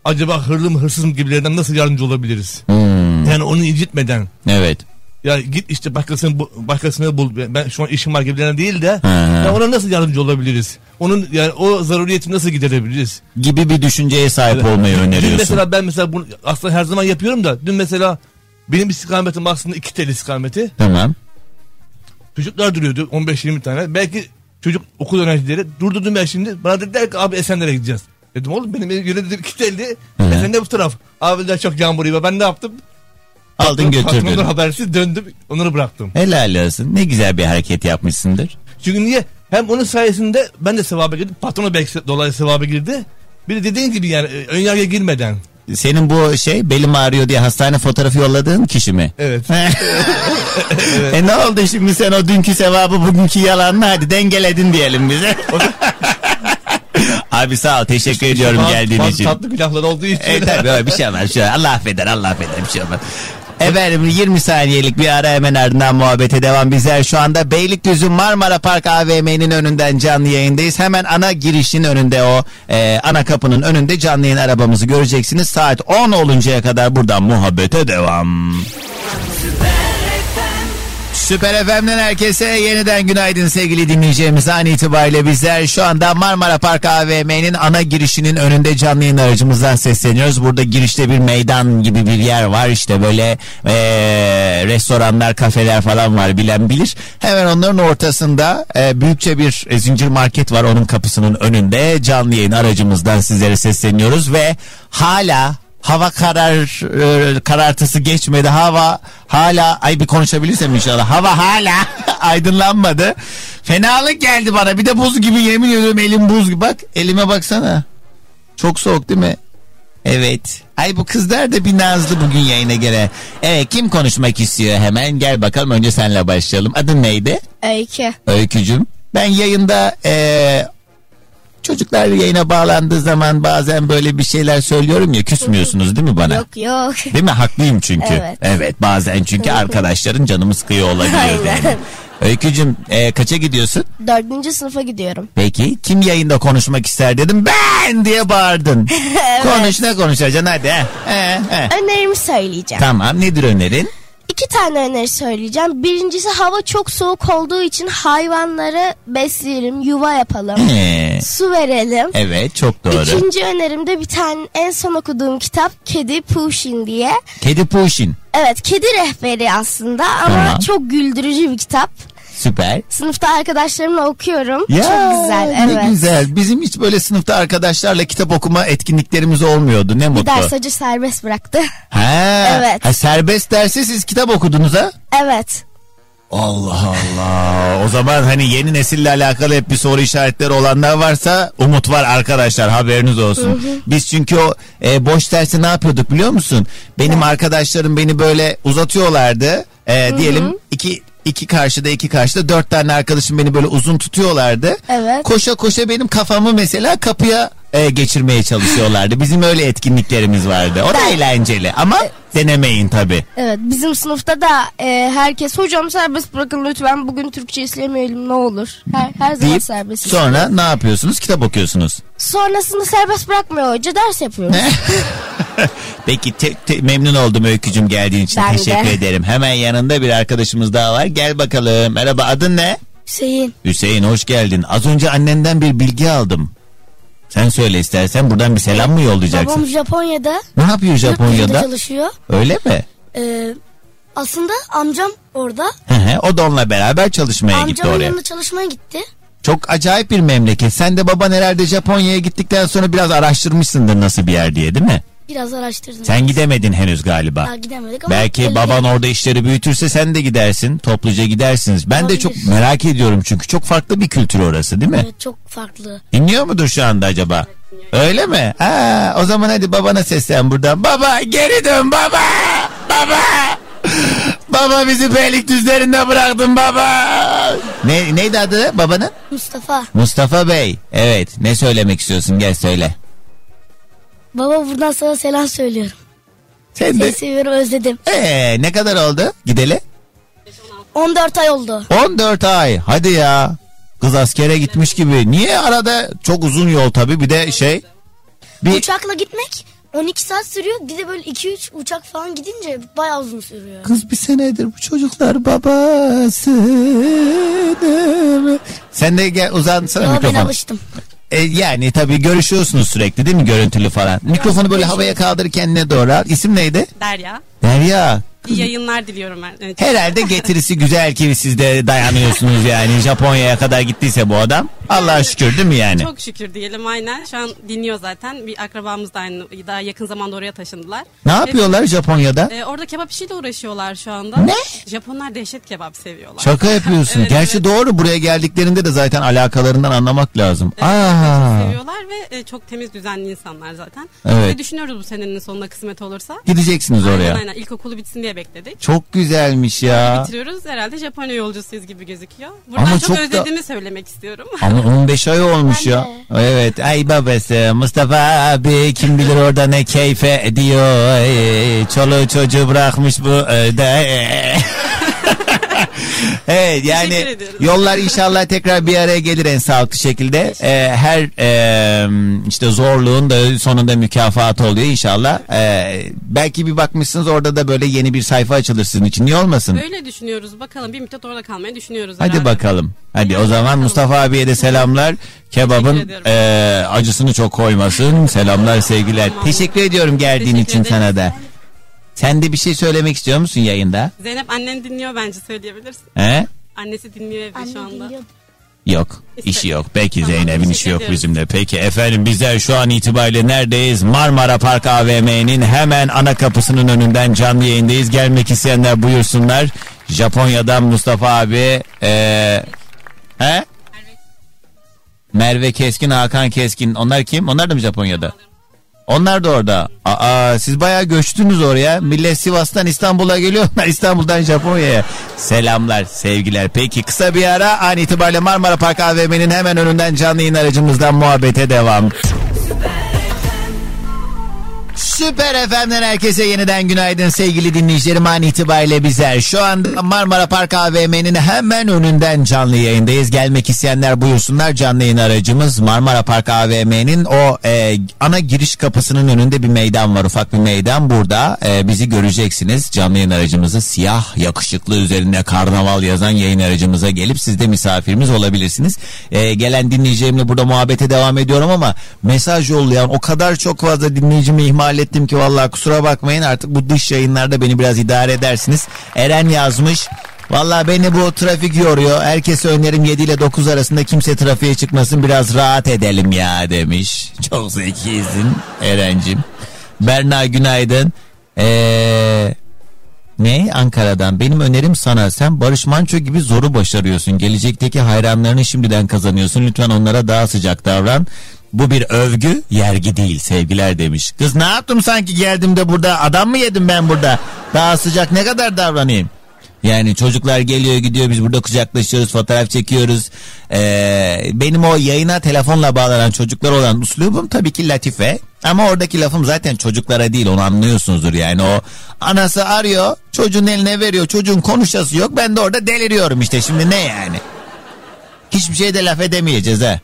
acaba hırlı mı hırsız mı gibilerinden nasıl yardımcı olabiliriz?
Hmm,
Yani onu incitmeden.
evet.
Ya git işte başkasını bu- başkasını bul. Ben şu an işim var gibilerinden değil de.
Hı hı.
Ya ona nasıl yardımcı olabiliriz? Onun yani o zaruriyeti nasıl giderebiliriz?
Gibi bir düşünceye sahip olmayı
Dün
öneriyorsun.
mesela ben mesela bunu aslında her zaman yapıyorum da dün mesela benim istikametim aslında iki tel istikameti.
Tamam.
Çocuklar duruyordu 15-20 tane. Belki çocuk okul öğrencileri durdurdum ben şimdi. Bana dediler ki abi Esenler'e gideceğiz. Dedim oğlum benim yöne dedim iki telli. Esenler bu taraf. Abiler çok yağmur yağıyor. Ben ne yaptım?
Aldın götürdün.
habersiz döndüm onları bıraktım.
Helal olsun. Ne güzel bir hareket yapmışsındır.
Çünkü niye? Hem onun sayesinde ben de sevaba girdim. Patrona belki dolayı sevaba girdi. Bir de dediğin gibi yani e, önyargıya girmeden.
Senin bu şey belim ağrıyor diye hastane fotoğrafı yolladığın kişi mi?
Evet.
E ne oldu şimdi sen o dünkü sevabı bugünkü yalanla hadi dengeledin diyelim bize. Abi sağ ol teşekkür ediyorum
Bazı-
geldiğin için.
Tatlı günahlar olduğu için.
E tabii bir şey var. Şey, Allah affeder Allah affeder bir şey olmaz. Efendim 20 saniyelik bir ara hemen ardından muhabbete devam. Bizler şu anda Beylikdüzü Marmara Park AVM'nin önünden canlı yayındayız. Hemen ana girişin önünde o e, ana kapının önünde canlı yayın arabamızı göreceksiniz. Saat 10 oluncaya kadar buradan muhabbete devam. Süper FM'den herkese yeniden günaydın sevgili dinleyeceğimiz an itibariyle bizler şu anda Marmara Park AVM'nin ana girişinin önünde canlı yayın aracımızdan sesleniyoruz. Burada girişte bir meydan gibi bir yer var işte böyle eee, restoranlar kafeler falan var bilen bilir. Hemen onların ortasında eee, büyükçe bir e, zincir market var onun kapısının önünde canlı yayın aracımızdan sizlere sesleniyoruz ve hala Hava karar e, karartısı geçmedi. Hava hala ay bir konuşabilirsem inşallah. Hava hala aydınlanmadı. Fenalık geldi bana. Bir de buz gibi yemin ediyorum elim buz gibi. Bak elime baksana. Çok soğuk değil mi? Evet. Ay bu kızlar da bir nazlı bugün yayına göre. Evet kim konuşmak istiyor hemen gel bakalım önce senle başlayalım. Adın neydi?
Öykü.
Öykücüm. Ben yayında eee, çocuklar yayına bağlandığı zaman bazen böyle bir şeyler söylüyorum ya küsmüyorsunuz değil mi bana?
Yok yok.
Değil mi? Haklıyım çünkü.
Evet.
bazen çünkü arkadaşların canımı sıkıyor olabiliyor yani. Öykücüm eee, kaça gidiyorsun?
Dördüncü sınıfa gidiyorum.
Peki kim yayında konuşmak ister dedim ben diye bağırdın. Konuş ne konuşacaksın hadi. he. He, he.
Önerimi söyleyeceğim.
Tamam nedir önerin?
İki tane öneri söyleyeceğim. Birincisi hava çok soğuk olduğu için hayvanları besleyelim, yuva yapalım. Su verelim.
evet çok doğru.
İkinci önerim de bir tane en son okuduğum kitap Kedi Pushin diye.
Kedi Puşin
Evet kedi rehberi aslında ama
Tamam.
çok güldürücü bir kitap.
Süper.
Sınıfta arkadaşlarımla okuyorum.
Ya,
çok güzel
Ne
evet.
güzel. Bizim hiç böyle sınıfta arkadaşlarla kitap okuma etkinliklerimiz olmuyordu. Ne
Bir
mutlu.
ders hoca serbest bıraktı.
Ha,
Evet.
ha, serbest dersi siz kitap okudunuz ha?
evet.
Allah Allah. O zaman hani yeni nesille alakalı hep bir soru işaretleri olanlar varsa umut var arkadaşlar haberiniz olsun. Biz çünkü o e, boş dersi ne yapıyorduk biliyor musun? Benim arkadaşlarım beni böyle uzatıyorlardı. E, diyelim iki iki karşıda iki karşıda dört tane arkadaşım beni böyle uzun tutuyorlardı.
Evet.
Koşa koşa benim kafamı mesela kapıya e, geçirmeye çalışıyorlardı. Bizim öyle etkinliklerimiz vardı. O da
Ben-
eğlenceli ama denemeyin tabi.
Evet bizim sınıfta da e, herkes hocam serbest bırakın lütfen bugün Türkçe işlemeyelim ne olur. Her, her zaman
deyip
serbest.
sonra ne yapıyorsunuz? Kitap okuyorsunuz.
Sonrasında serbest bırakmıyor hoca ders yapıyoruz.
Peki te- te- memnun oldum Öykücüm geldiğin için
Ben de.
teşekkür ederim. Hemen yanında bir arkadaşımız daha var. Gel bakalım. Merhaba adın ne?
Hüseyin
Hüseyin hoş geldin. Az önce annenden bir bilgi aldım. Sen söyle istersen buradan bir selam mı yollayacaksın?
Babam Japonya'da.
Ne yapıyor Japonya'da?
çalışıyor.
Öyle mi?
Ee, aslında amcam orada.
Hı hı, o da onunla beraber çalışmaya gitti
Amcamın
oraya.
yanında çalışmaya gitti.
Çok acayip bir memleket. Sen de baban herhalde Japonya'ya gittikten sonra biraz araştırmışsındır nasıl bir yer diye değil mi?
Biraz araştırdım.
Sen gidemedin henüz galiba.
Daha gidemedik ama.
Belki baban orada işleri büyütürse sen de gidersin. Topluca gidersiniz. Ben de çok
Olabilir.
merak ediyorum çünkü çok farklı bir kültür orası değil mi?
Evet, çok farklı.
Dinliyor mudur şu anda acaba? Öyle mi? Ha, o zaman hadi babana seslen buradan. Baba geri dön baba. Baba. baba bizi Beylikdüzlerinde bıraktın baba. Ne, neydi adı babanın?
Mustafa.
Mustafa Bey. Evet ne söylemek istiyorsun gel söyle.
Baba buradan sana selam söylüyorum.
Sen
Seni
de.
seviyorum özledim.
Ee, ne kadar oldu gideli?
14 ay oldu.
14 ay. Hadi ya. Kız askere gitmiş gibi. Niye arada çok uzun yol tabii bir de şey. Bir
Uçakla gitmek 12 saat sürüyor. Bir de böyle 2-3 uçak falan gidince bayağı uzun sürüyor.
kız bir senedir bu çocuklar babası. Sen de gel uzansana
Ama ben
mikrofon.
alıştım.
E, yani tabii görüşüyorsunuz sürekli değil mi görüntülü falan. Mikrofonu böyle havaya kaldırırken ne doğru al. İsim neydi?
Derya.
Derya.
İyi yayınlar diliyorum ben. Evet.
Herhalde getirisi güzel ki siz de dayanıyorsunuz yani. Japonya'ya kadar gittiyse bu adam. Allah'a şükür değil mi yani?
Çok şükür diyelim aynen. Şu an dinliyor zaten. Bir akrabamız da aynı daha yakın zamanda oraya taşındılar.
Ne yapıyorlar Japonya'da?
Ee, orada kebap işiyle uğraşıyorlar şu anda.
Ne?
Japonlar dehşet kebap seviyorlar.
Şaka yapıyorsun.
Evet,
Gerçi
evet.
doğru buraya geldiklerinde de zaten alakalarından anlamak lazım.
Evet,
Aa.
seviyorlar ve e, çok temiz düzenli insanlar zaten.
Evet.
Ve düşünüyoruz bu senenin sonunda kısmet olursa.
Gideceksiniz
Aynen,
oraya.
Aynen ilkokulu bitsin diye bekledik.
Çok güzelmiş ya.
Bitiriyoruz herhalde Japonya yolcusuyuz gibi gözüküyor. Buradan
Ama
çok,
çok da-
özlediğimi söylemek istiyorum.
Ama 15 ay olmuş ya. Evet. Ay babası Mustafa abi kim bilir orada ne keyfe ediyor. Çoluğu çocuğu bırakmış bu evde. evet yani yollar inşallah tekrar bir araya gelir en sağlıklı şekilde. Ee, her e, işte zorluğun da sonunda mükafat oluyor inşallah. Ee, belki bir bakmışsınız orada da böyle yeni bir sayfa açılır sizin için. Niye olmasın?
Öyle düşünüyoruz. Bakalım bir müddet orada kalmayı düşünüyoruz
Hadi
herhalde.
bakalım. Hadi o zaman Mustafa abiye de selamlar. Kebabın eee, acısını çok koymasın. Selamlar sevgiler.
Tamam.
Teşekkür ediyorum geldiğin
Teşekkür
için
ederim.
sana da. Sen de bir şey söylemek istiyor musun yayında?
Zeynep annen dinliyor bence söyleyebilirsin.
He?
Annesi dinliyor evde şu anda.
Yok.
İşte.
işi yok. Peki
Tamam,
Zeynep'in
teşekkür
işi yok
ediyoruz.
bizimle. Peki efendim bizler şu an itibariyle neredeyiz? Marmara Park AVM'nin hemen ana kapısının önünden canlı yayındayız. Gelmek isteyenler buyursunlar. Japonya'dan Mustafa abi eee he? Merve Keskin, Hakan Keskin. Onlar kim? Onlar da mı Japonya'da? Onlar da orada. Aa, siz bayağı göçtünüz oraya. Millet Sivas'tan İstanbul'a geliyor. Onlar İstanbul'dan Japonya'ya. Selamlar, sevgiler. Peki kısa bir ara an itibariyle Marmara Park AVM'nin hemen önünden canlı yayın aracımızdan muhabbete devam. Süper FM'den herkese yeniden günaydın sevgili dinleyicilerim an itibariyle bizler. Şu anda Marmara Park AVM'nin hemen önünden canlı yayındayız. Gelmek isteyenler buyursunlar canlı yayın aracımız Marmara Park AVM'nin o e, ana giriş kapısının önünde bir meydan var ufak bir meydan burada e, bizi göreceksiniz. Canlı yayın aracımızı siyah yakışıklı üzerinde karnaval yazan yayın aracımıza gelip siz de misafirimiz olabilirsiniz. E, gelen dinleyicilerimle burada muhabbete devam ediyorum ama mesaj yollayan o kadar çok fazla dinleyicimi ihmal ettim ki vallahi kusura bakmayın artık bu dış yayınlarda beni biraz idare edersiniz. Eren yazmış. Vallahi beni bu trafik yoruyor. Herkese önerim 7 ile 9 arasında kimse trafiğe çıkmasın biraz rahat edelim ya demiş. Çok zekisin Eren'cim. Berna günaydın. Eee... Ne? Ankara'dan. Benim önerim sana. Sen Barış Manço gibi zoru başarıyorsun. Gelecekteki hayranlarını şimdiden kazanıyorsun. Lütfen onlara daha sıcak davran. Bu bir övgü, yergi değil sevgiler demiş. Kız ne yaptım sanki geldim de burada adam mı yedim ben burada? Daha sıcak ne kadar davranayım? Yani çocuklar geliyor gidiyor biz burada kucaklaşıyoruz fotoğraf çekiyoruz. Ee, benim o yayına telefonla bağlanan çocuklar olan uslubum tabii ki latife. Ama oradaki lafım zaten çocuklara değil onu anlıyorsunuzdur yani o anası arıyor çocuğun eline veriyor çocuğun konuşası yok ben de orada deliriyorum işte şimdi ne yani. Hiçbir şey de laf edemeyeceğiz ha.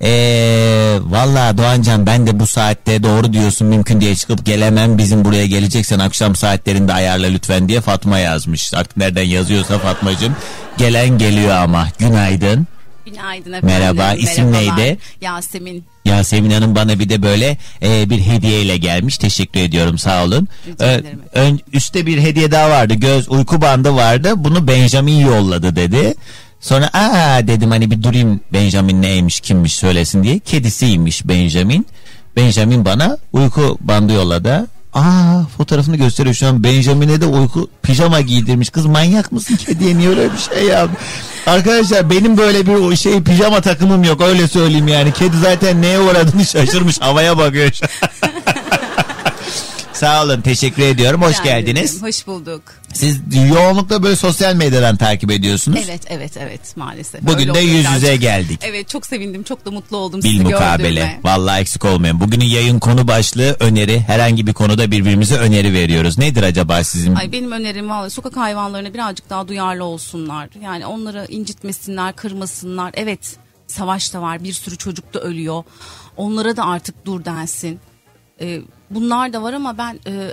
Eee valla Doğancan ben de bu saatte doğru diyorsun mümkün diye çıkıp gelemem bizim buraya geleceksen akşam saatlerinde ayarla lütfen diye Fatma yazmış. Artık nereden yazıyorsa Fatmacığım gelen geliyor ama günaydın.
Günaydın efendim.
Merhaba, isim
Merhabalar.
neydi?
Yasemin.
Yasemin Hanım bana bir de böyle e, bir hediyeyle gelmiş. Teşekkür ediyorum sağ olun.
Ederim.
ön, üstte bir hediye daha vardı. Göz uyku bandı vardı. Bunu Benjamin yolladı dedi. Sonra aa dedim hani bir durayım Benjamin neymiş kimmiş söylesin diye. Kedisiymiş Benjamin. Benjamin bana uyku bandı yolladı. Aa fotoğrafını gösteriyor şu an Benjamin'e de uyku pijama giydirmiş. Kız manyak mısın kediye niye öyle bir şey ya? Arkadaşlar benim böyle bir şey pijama takımım yok öyle söyleyeyim yani. Kedi zaten neye uğradığını şaşırmış havaya bakıyor. Sağ olun teşekkür ediyorum hoş
Rica
geldiniz.
ederim, Hoş bulduk.
Siz yoğunlukla böyle sosyal medyadan takip ediyorsunuz.
Evet evet evet maalesef.
Bugün
Öyle
de yüz
birazcık.
yüze geldik.
Evet çok sevindim çok da mutlu oldum
Bil
sizi
mukabele.
gördüğüme.
Vallahi eksik olmayın. Bugünün yayın konu başlığı öneri. Herhangi bir konuda birbirimize öneri veriyoruz. Nedir acaba sizin?
Ay benim önerim vallahi sokak hayvanlarına birazcık daha duyarlı olsunlar. Yani onları incitmesinler, kırmasınlar. Evet savaş da var bir sürü çocuk da ölüyor. Onlara da artık dur densin. Ee, bunlar da var ama ben e,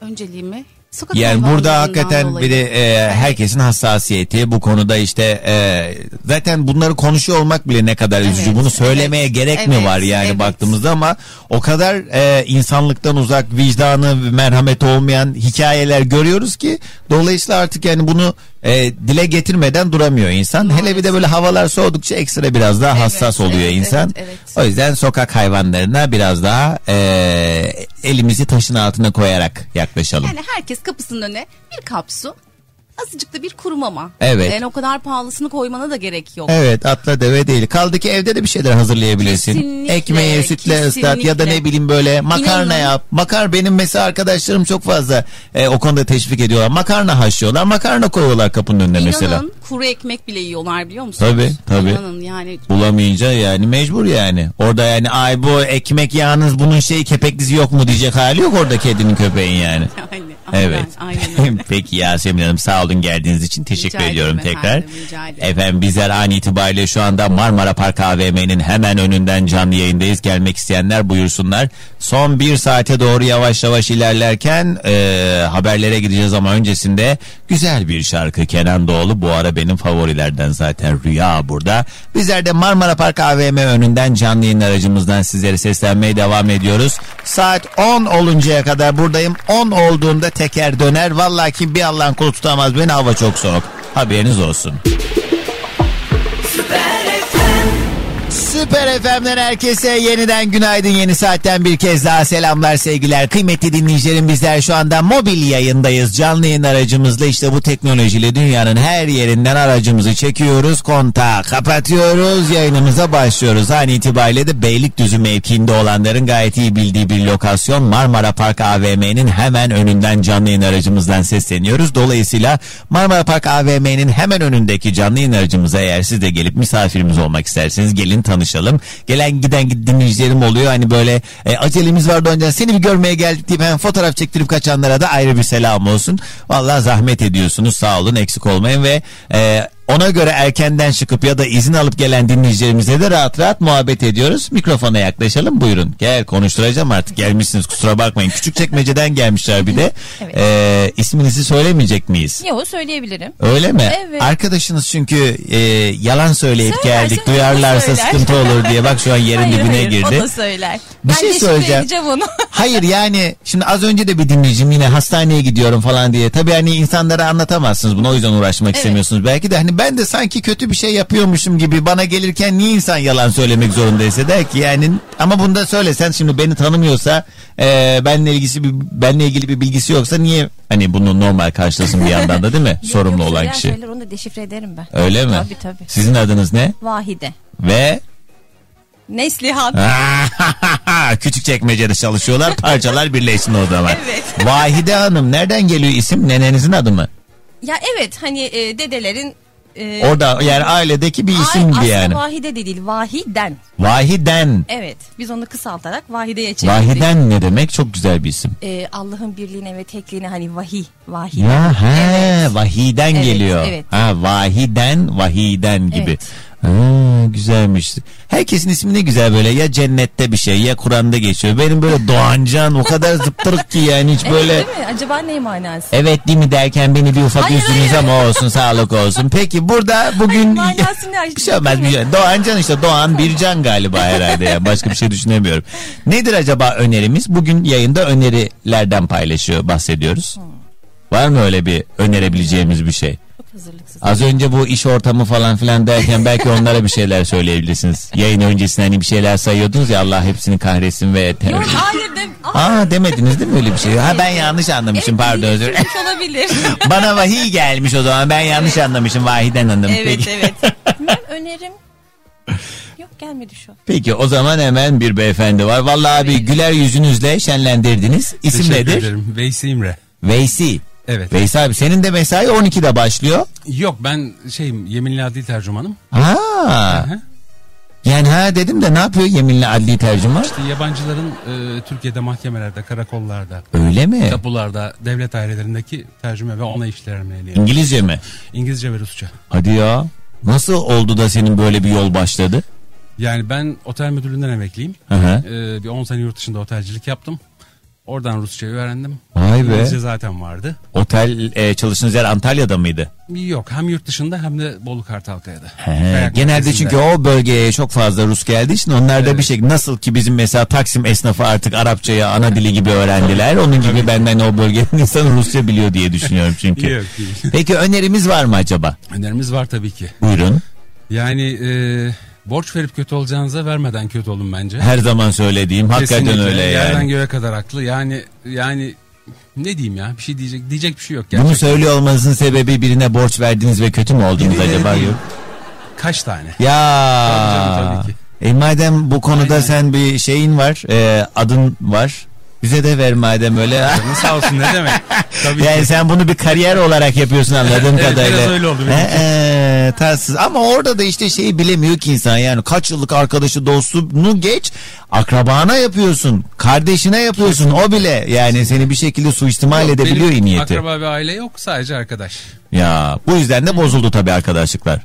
önceliğimi Sokak
Yani burada hakikaten
dolayı.
bir de e, herkesin hassasiyeti bu konuda işte e, zaten bunları konuşuyor olmak bile ne kadar üzücü.
Evet,
Bunu söylemeye
evet,
gerek mi
evet,
var yani
evet.
baktığımızda ama o kadar e, insanlıktan uzak, vicdanı, merhameti olmayan hikayeler görüyoruz ki dolayısıyla artık yani bunu e, dile getirmeden duramıyor insan. Hele bir de böyle havalar soğudukça ekstra biraz daha hassas oluyor
evet,
insan.
evet, evet.
O yüzden sokak hayvanlarına biraz daha e, elimizi taşın altına koyarak yaklaşalım.
Yani herkes kapısının önüne bir kap su, azıcık da bir kuru mama.
Evet.
Yani o kadar pahalısını koymana da gerek yok.
Evet atla deve değil. Kaldı ki evde de bir şeyler hazırlayabilirsin.
Kesinlikle,
Ekmeği sütle ıslat ya da ne
kesinlikle.
bileyim böyle makarna
İnanın.
yap. Makar benim mesela arkadaşlarım çok fazla e, o konuda teşvik ediyorlar. Makarna haşlıyorlar. Makarna koyuyorlar kapının önüne
İnanın
mesela.
Kuru ekmek bile yiyorlar biliyor musunuz?
Tabii, tabii.
İnanın yani
Bulamayınca yani mecbur yani. Orada yani ay bu ekmek yağınız bunun şey kepeklisi yok mu diyecek hali yok orada kedinin köpeğin yani.
Aynen, aynen,
Evet.
aynen.
Peki Yasemin Hanım sağ olun geldiğiniz için teşekkür
Rica
ediyorum
ederim
tekrar.
efendim.
Efendim bizler an itibariyle şu anda Marmara Park AVM'nin hemen önünden canlı yayındayız. Gelmek isteyenler buyursunlar. Son bir saate doğru yavaş yavaş ilerlerken e, haberlere gideceğiz ama öncesinde güzel bir şarkı Kenan Doğulu. Bu ara benim favorilerden zaten Rüya burada. Bizler de Marmara Park AVM önünden canlı yayın aracımızdan sizlere seslenmeye devam ediyoruz. Saat 10 oluncaya kadar buradayım. 10 olduğunda teker döner. Vallahi kim bir Allah'ın kulu tutamaz beni hava çok soğuk. Haberiniz olsun. Süper FM'den herkese yeniden günaydın. Yeni saatten bir kez daha selamlar sevgiler. Kıymetli dinleyicilerim bizler şu anda mobil yayındayız. Canlı yayın aracımızla işte bu teknolojiyle dünyanın her yerinden aracımızı çekiyoruz kontağı kapatıyoruz yayınımıza başlıyoruz. An itibariyle de Beylikdüzü mevkiinde olanların gayet iyi bildiği bir lokasyon Marmara Park AVM'nin hemen önünden canlı yayın aracımızdan sesleniyoruz. Dolayısıyla Marmara Park AVM'nin hemen önündeki canlı yayın aracımıza eğer siz de gelip misafirimiz olmak isterseniz gelin tanışalım. Gelen giden dinleyicilerim oluyor hani böyle e, acelemiz vardı önce seni bir görmeye geldik deyip hemen fotoğraf çektirip kaçanlara da ayrı bir selam olsun. Vallahi zahmet ediyorsunuz sağ olun eksik olmayın ve e, ona göre erkenden çıkıp ya da izin alıp gelen dinleyicilerimize de rahat rahat muhabbet ediyoruz. Mikrofona yaklaşalım buyurun. Gel konuşturacağım artık gelmişsiniz kusura bakmayın. Küçük çekmeceden gelmişler bir de.
Evet.
E, isminizi söylemeyecek miyiz?
Yok söyleyebilirim.
Öyle mi?
Evet.
Arkadaşınız çünkü e, yalan söyleyip
Söyler,
geldik duyarlarsa sıkıntı olur diye bak şu an yerin
Hayır,
dibine
hayır,
girdi.
O da söyler.
Bir
ben
şey söyleyeceğim.
onu.
Hayır yani şimdi az önce de bir dinleyicim yine hastaneye gidiyorum falan diye. Tabii hani insanlara anlatamazsınız bunu o yüzden uğraşmak
Evet.
istemiyorsunuz. Belki de hani ben de sanki kötü bir şey yapıyormuşum gibi bana gelirken niye insan yalan söylemek zorundaysa der ki yani ama bunu da söylesen şimdi beni tanımıyorsa e, benle ilgisi bir benle ilgili bir bilgisi yoksa niye hani bunu normal karşılasın bir yandan da değil mi? Sorumlu
Yok,
olan kişi.
Şeyler, onu da deşifre ederim ben.
Öyle mi?
Tabii tabii.
Sizin adınız ne?
Vahide.
Ve
Neslihan.
küçük çekmecede çalışıyorlar parçalar birleşsin o zaman.
Evet.
Vahide Hanım nereden geliyor isim nenenizin adı mı?
Ya evet hani e, dedelerin e,
Orada yani ailedeki bir isim
aslında
yani.
Vahide de değil Vahiden.
Vahiden.
Evet biz onu kısaltarak Vahide'ye çevirdik.
Vahiden ne demek? Çok güzel bir isim.
E, Allah'ın birliğine ve tekliğine hani vahiy. Vahide.
Ya he,
Evet.
vahiden
Evet,
geliyor.
evet.
Ha, vahiden, vahiden gibi.
Evet.
Ha, güzelmiş. Herkesin ismi ne güzel böyle ya cennette bir şey ya Kur'an'da geçiyor. Benim böyle Doğancan o kadar zıptırık ki yani hiç
Evet,
böyle
değil mi? Acaba ne manası?
Evet değil mi derken beni bir ufak
Hayır,
üzdünüz
hayır.
ama olsun sağlık olsun. Peki burada bugün
Hayır,
bir şey olmaz bir şey. Doğan Can işte Doğan bir can galiba herhalde ya. Başka bir şey düşünemiyorum. Nedir acaba önerimiz? Bugün yayında önerilerden paylaşıyor bahsediyoruz. Var mı öyle bir önerebileceğimiz bir şey?
Hazırlıksız.
Az önce bu iş ortamı falan filan derken belki onlara bir şeyler söyleyebilirsiniz. Yayın öncesinde hani bir şeyler sayıyordunuz ya Allah hepsini kahretsin ve...
Yok hayır de.
Aa demediniz değil mi öyle bir şey? Ha ben yanlış anlamışım pardon özür dilerim.
Olabilir.
Bana vahiy gelmiş o zaman ben yanlış anlamışım Vahiden Hanım.
evet
Peki.
evet. Ben önerim. Yok gelmedi şu an.
Peki o zaman hemen bir beyefendi var. Vallahi abi güler yüzünüzle şenlendirdiniz. İsim
Teşekkür
nedir?
ederim. Veysi İmre.
Veysi.
Evet.
Veysi abi senin de mesai 12'de başlıyor.
Yok ben şeyim yeminli adli tercümanım.
Ha. Yani ha dedim de ne yapıyor yeminli adli tercüman?
İşte yabancıların e, Türkiye'de mahkemelerde, karakollarda,
Öyle mi?
tapularda, devlet dairelerindeki tercüme ve ona işlerine
İngilizce mi?
İngilizce ve Rusça.
Hadi ya. Nasıl oldu da senin böyle bir yol başladı?
Yani ben otel müdürlüğünden emekliyim.
Hı hı.
E, bir 10 sene yurt dışında otelcilik yaptım. Oradan Rusçayı öğrendim.
Vay be.
İngilizce zaten vardı.
Otel e, çalıştığınız yer Antalya'da mıydı?
Yok hem yurt dışında hem de Bolu Kartalkaya'da.
He, genelde çünkü o bölgeye çok fazla Rus geldiği için onlar da bir şekilde nasıl ki bizim mesela Taksim esnafı artık Arapçayı ana dili gibi öğrendiler. Onun gibi benden o bölgenin insanı Rusça biliyor diye düşünüyorum çünkü.
Yok.
Peki önerimiz var mı acaba?
Önerimiz var tabii ki.
Buyurun.
Yani e, borç verip kötü olacağınıza vermeden kötü olun bence.
Her zaman söylediğim hakikaten
Kesinlikle.
öyle
Yerden
yani.
göğe kadar haklı. Yani yani ne diyeyim ya bir şey diyecek diyecek bir şey yok
Bunu
gerçekten.
söylüyor olmanızın sebebi birine borç verdiniz ve kötü mü oldunuz
Birileri
acaba? Yok.
Kaç tane?
Ya.
Tabii canım, tabii ki.
E madem bu konuda sen bir şeyin var, e, adın var. Bize de ver madem öyle.
Canın sağ olsun ne demek. Tabii
yani
ki.
sen bunu bir kariyer olarak yapıyorsun anladığım
Evet,
kadarıyla.
biraz öyle oldu
he, tatsız. Ama orada da işte şeyi bilemiyor ki insan yani kaç yıllık arkadaşı dostunu geç akrabana yapıyorsun kardeşine yapıyorsun o bile yani seni bir şekilde suistimal
Yok,
edebiliyor
benim
niyeti.
Akraba bir aile yok sadece arkadaş.
Ya bu yüzden de bozuldu tabii arkadaşlıklar.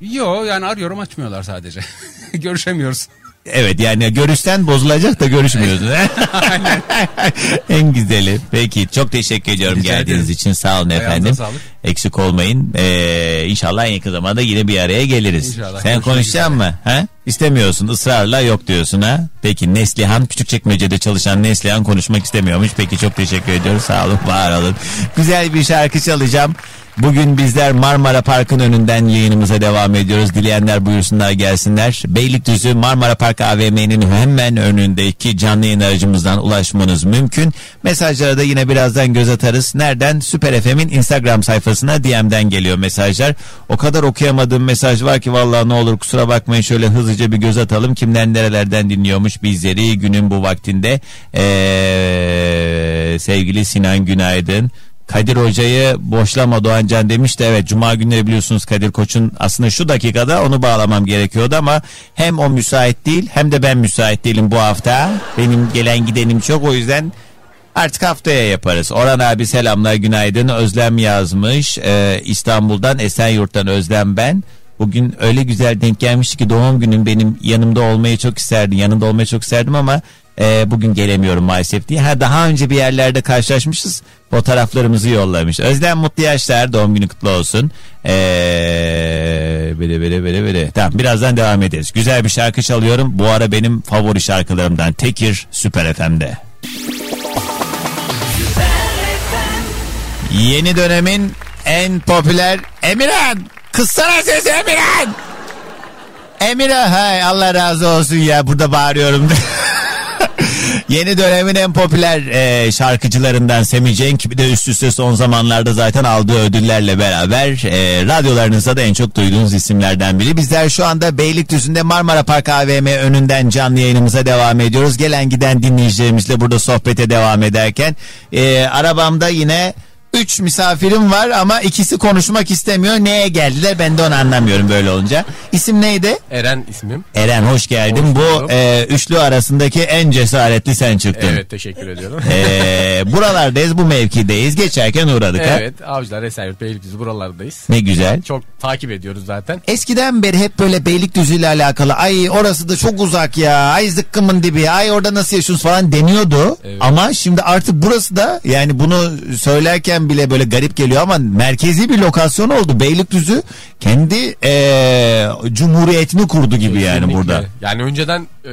Yo yani arıyorum açmıyorlar sadece. Görüşemiyoruz.
Evet yani görüşsen bozulacak da görüşmüyorsun. en güzeli. Peki çok teşekkür ediyorum
Rica
geldiğiniz
ederim.
için. Sağ olun
Ayağınıza
efendim.
sağlık.
Eksik olmayın. Ee, inşallah en yakın zamanda yine bir araya geliriz.
İnşallah.
Sen konuşacaksın mı? Ha? İstemiyorsun. ısrarla yok diyorsun ha. Peki Neslihan Küçükçekmece'de çalışan Neslihan konuşmak istemiyormuş. Peki çok teşekkür ediyoruz. Sağ olun, var olun. Güzel bir şarkı çalacağım. Bugün bizler Marmara Park'ın önünden yayınımıza devam ediyoruz. Dileyenler buyursunlar gelsinler. Beylikdüzü Marmara Park AVM'nin hemen önündeki canlı yayın aracımızdan ulaşmanız mümkün. Mesajlara da yine birazdan göz atarız. Nereden? Süper FM'in Instagram sayfasına DM'den geliyor mesajlar. O kadar okuyamadığım mesaj var ki vallahi ne olur kusura bakmayın şöyle hızlıca bir göz atalım. Kimler nerelerden dinliyormuş bizleri günün bu vaktinde. Ee, sevgili Sinan Günaydın. Kadir Hoca'yı boşlama Doğancan demişti. Evet Cuma günleri biliyorsunuz Kadir Koç'un aslında şu dakikada onu bağlamam gerekiyordu ama hem o müsait değil hem de ben müsait değilim bu hafta. Benim gelen gidenim çok o yüzden artık haftaya yaparız. Orhan abi selamlar günaydın. Özlem yazmış. Ee, İstanbul'dan Esenyurt'tan Özlem ben. Bugün öyle güzel denk gelmişti ki doğum günüm benim yanımda olmayı çok isterdim. Yanında olmayı çok isterdim ama e, bugün gelemiyorum maalesef diye. Ha daha önce bir yerlerde karşılaşmışız. Fotoğraflarımızı yollamış. Özlem mutlu yaşlar. Doğum günü kutlu olsun. Ee, böyle böyle böyle böyle. Tamam birazdan devam ederiz. Güzel bir şarkı çalıyorum. Bu ara benim favori şarkılarımdan. Tekir Süper FM'de. Yeni dönemin en popüler Emirhan. Kıssana sesi Emirhan. Emirhan hay Allah razı olsun ya burada bağırıyorum. Yeni dönemin en popüler e, şarkıcılarından Semih Cenk bir de üst üste son zamanlarda zaten aldığı ödüllerle beraber e, radyolarınızda da en çok duyduğunuz isimlerden biri. Bizler şu anda Beylikdüzü'nde Marmara Park AVM önünden canlı yayınımıza devam ediyoruz. Gelen giden dinleyicilerimizle burada sohbete devam ederken e, arabamda yine 3 misafirim var ama ikisi konuşmak istemiyor. Neye geldiler ben de onu anlamıyorum böyle olunca. İsim neydi?
Eren ismim.
Eren hoş geldin.
Hoş
Bu e, üçlü arasındaki en cesaretli sen çıktın.
Evet teşekkür ediyorum.
E, buralardayız bu mevkideyiz. Geçerken uğradık ha.
evet Avcılar, Esenyurt, Beylikdüzü buralardayız.
Ne güzel.
Çok takip ediyoruz zaten.
Eskiden beri hep böyle Beylikdüzü ile alakalı ay orası da çok uzak ya ay zıkkımın dibi ay orada nasıl yaşıyorsunuz falan deniyordu. Ama şimdi artık burası da yani bunu söylerken bile böyle garip geliyor ama merkezi bir lokasyon oldu. Beylikdüzü kendi eee, cumhuriyetini kurdu gibi yani
Kesinlikle.
burada.
Yani önceden e,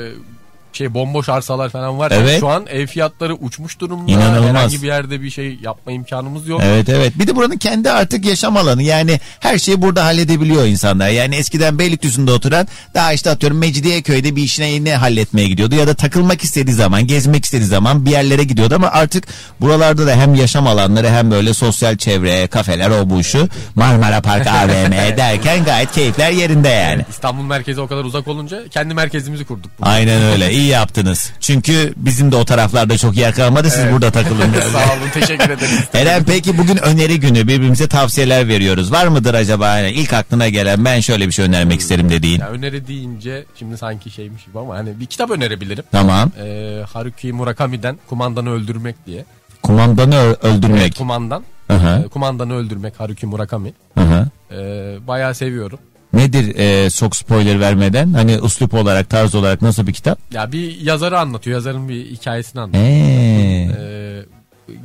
şey bomboş arsalar falan var.
Evet.
Şu an ev fiyatları uçmuş durumda.
İnanılmaz.
Herhangi bir yerde bir şey yapma imkanımız yok.
Evet evet. Bir de buranın kendi artık yaşam alanı. Yani her şeyi burada halledebiliyor insanlar. Yani eskiden Beylikdüzü'nde oturan daha işte atıyorum Mecidiyeköy'de bir işine ne halletmeye gidiyordu ya da takılmak istediği zaman, gezmek istediği zaman bir yerlere gidiyordu ama artık buralarda da hem yaşam alanları hem böyle sosyal çevre, kafeler o bu şu Marmara Park AVM derken gayet keyifler yerinde yani.
İstanbul merkezi o kadar uzak olunca kendi merkezimizi kurduk. burada.
Aynen öyle. İyi yaptınız. Çünkü bizim de o taraflarda çok yer kalmadı. Siz
Evet.
burada takılın.
Sağ olun teşekkür ederiz.
Eren peki bugün öneri günü birbirimize tavsiyeler veriyoruz. Var mıdır acaba yani ilk aklına gelen ben şöyle bir şey önermek isterim dediğin?
Ya öneri deyince şimdi sanki şeymiş gibi ama hani bir kitap önerebilirim.
Tamam.
Ee, Haruki Murakami'den Kumandanı Öldürmek diye.
Kumandanı öldürmek.
Evet, kumandan.
Hı hı.
Ee, kumandanı Öldürmek Haruki Murakami.
Hı hı.
Ee, bayağı seviyorum.
Nedir e, çok spoiler vermeden? Hani uslup olarak, tarz olarak nasıl bir kitap?
Ya bir yazarı anlatıyor. Yazarın bir hikayesini anlatıyor.
Ee,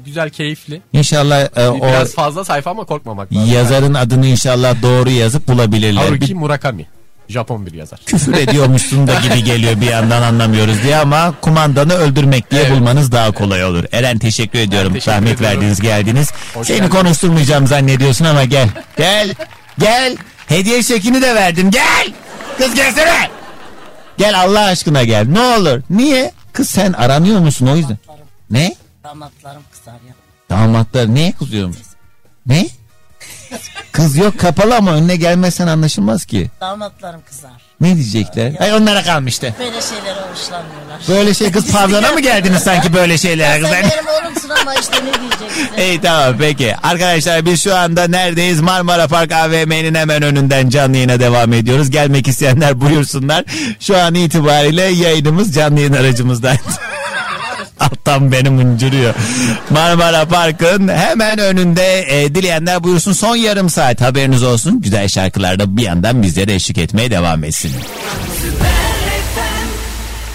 güzel, keyifli.
İnşallah e, o
Biraz fazla sayfa ama korkmamak lazım.
yazarın adını inşallah doğru yazıp bulabilirler.
Haruki Murakami. Japon bir yazar.
küfür ediyormuşsun da gibi geliyor bir yandan anlamıyoruz diye ama kumandanı öldürmek diye bulmanız daha kolay olur. Eren teşekkür ediyorum.
teşekkür
Zahmet
ediyorum.
verdiniz geldiniz.
Hoş
Seni
geldin.
konuşturmayacağım zannediyorsun ama gel. Gel. Gel. Hediye çekini de verdim. Gel. Kız gelsene. Gel Allah aşkına gel. Ne olur. Niye? Kız sen aranıyor musun o yüzden? Ne?
Damatlarım kızar ya.
Damatlar neye kızıyormuş? Ne? Kız yok kapalı ama önüne gelmezsen anlaşılmaz ki.
Damatlarım kızar.
Ne diyecekler? Ay onlara kalmıştı.
Böyle şeylere hoşlanmıyorlar.
Böyle şey kız pavyona mı geldiniz sanki böyle şeylere kız?
Sen benim oğlumsun ama işte ne diyeceksin?
İyi tamam peki. Arkadaşlar biz şu anda neredeyiz? Marmara Park AVM'nin hemen önünden canlı yayına devam ediyoruz. Gelmek isteyenler buyursunlar. Şu an itibariyle yayınımız canlı yayın aracımızdan. Alttan beni mıncırıyor. Marmara Park'ın hemen önünde e, dileyenler buyursun. Son yarım saat haberiniz olsun. Güzel şarkılar da bir yandan bizlere eşlik etmeye devam etsin.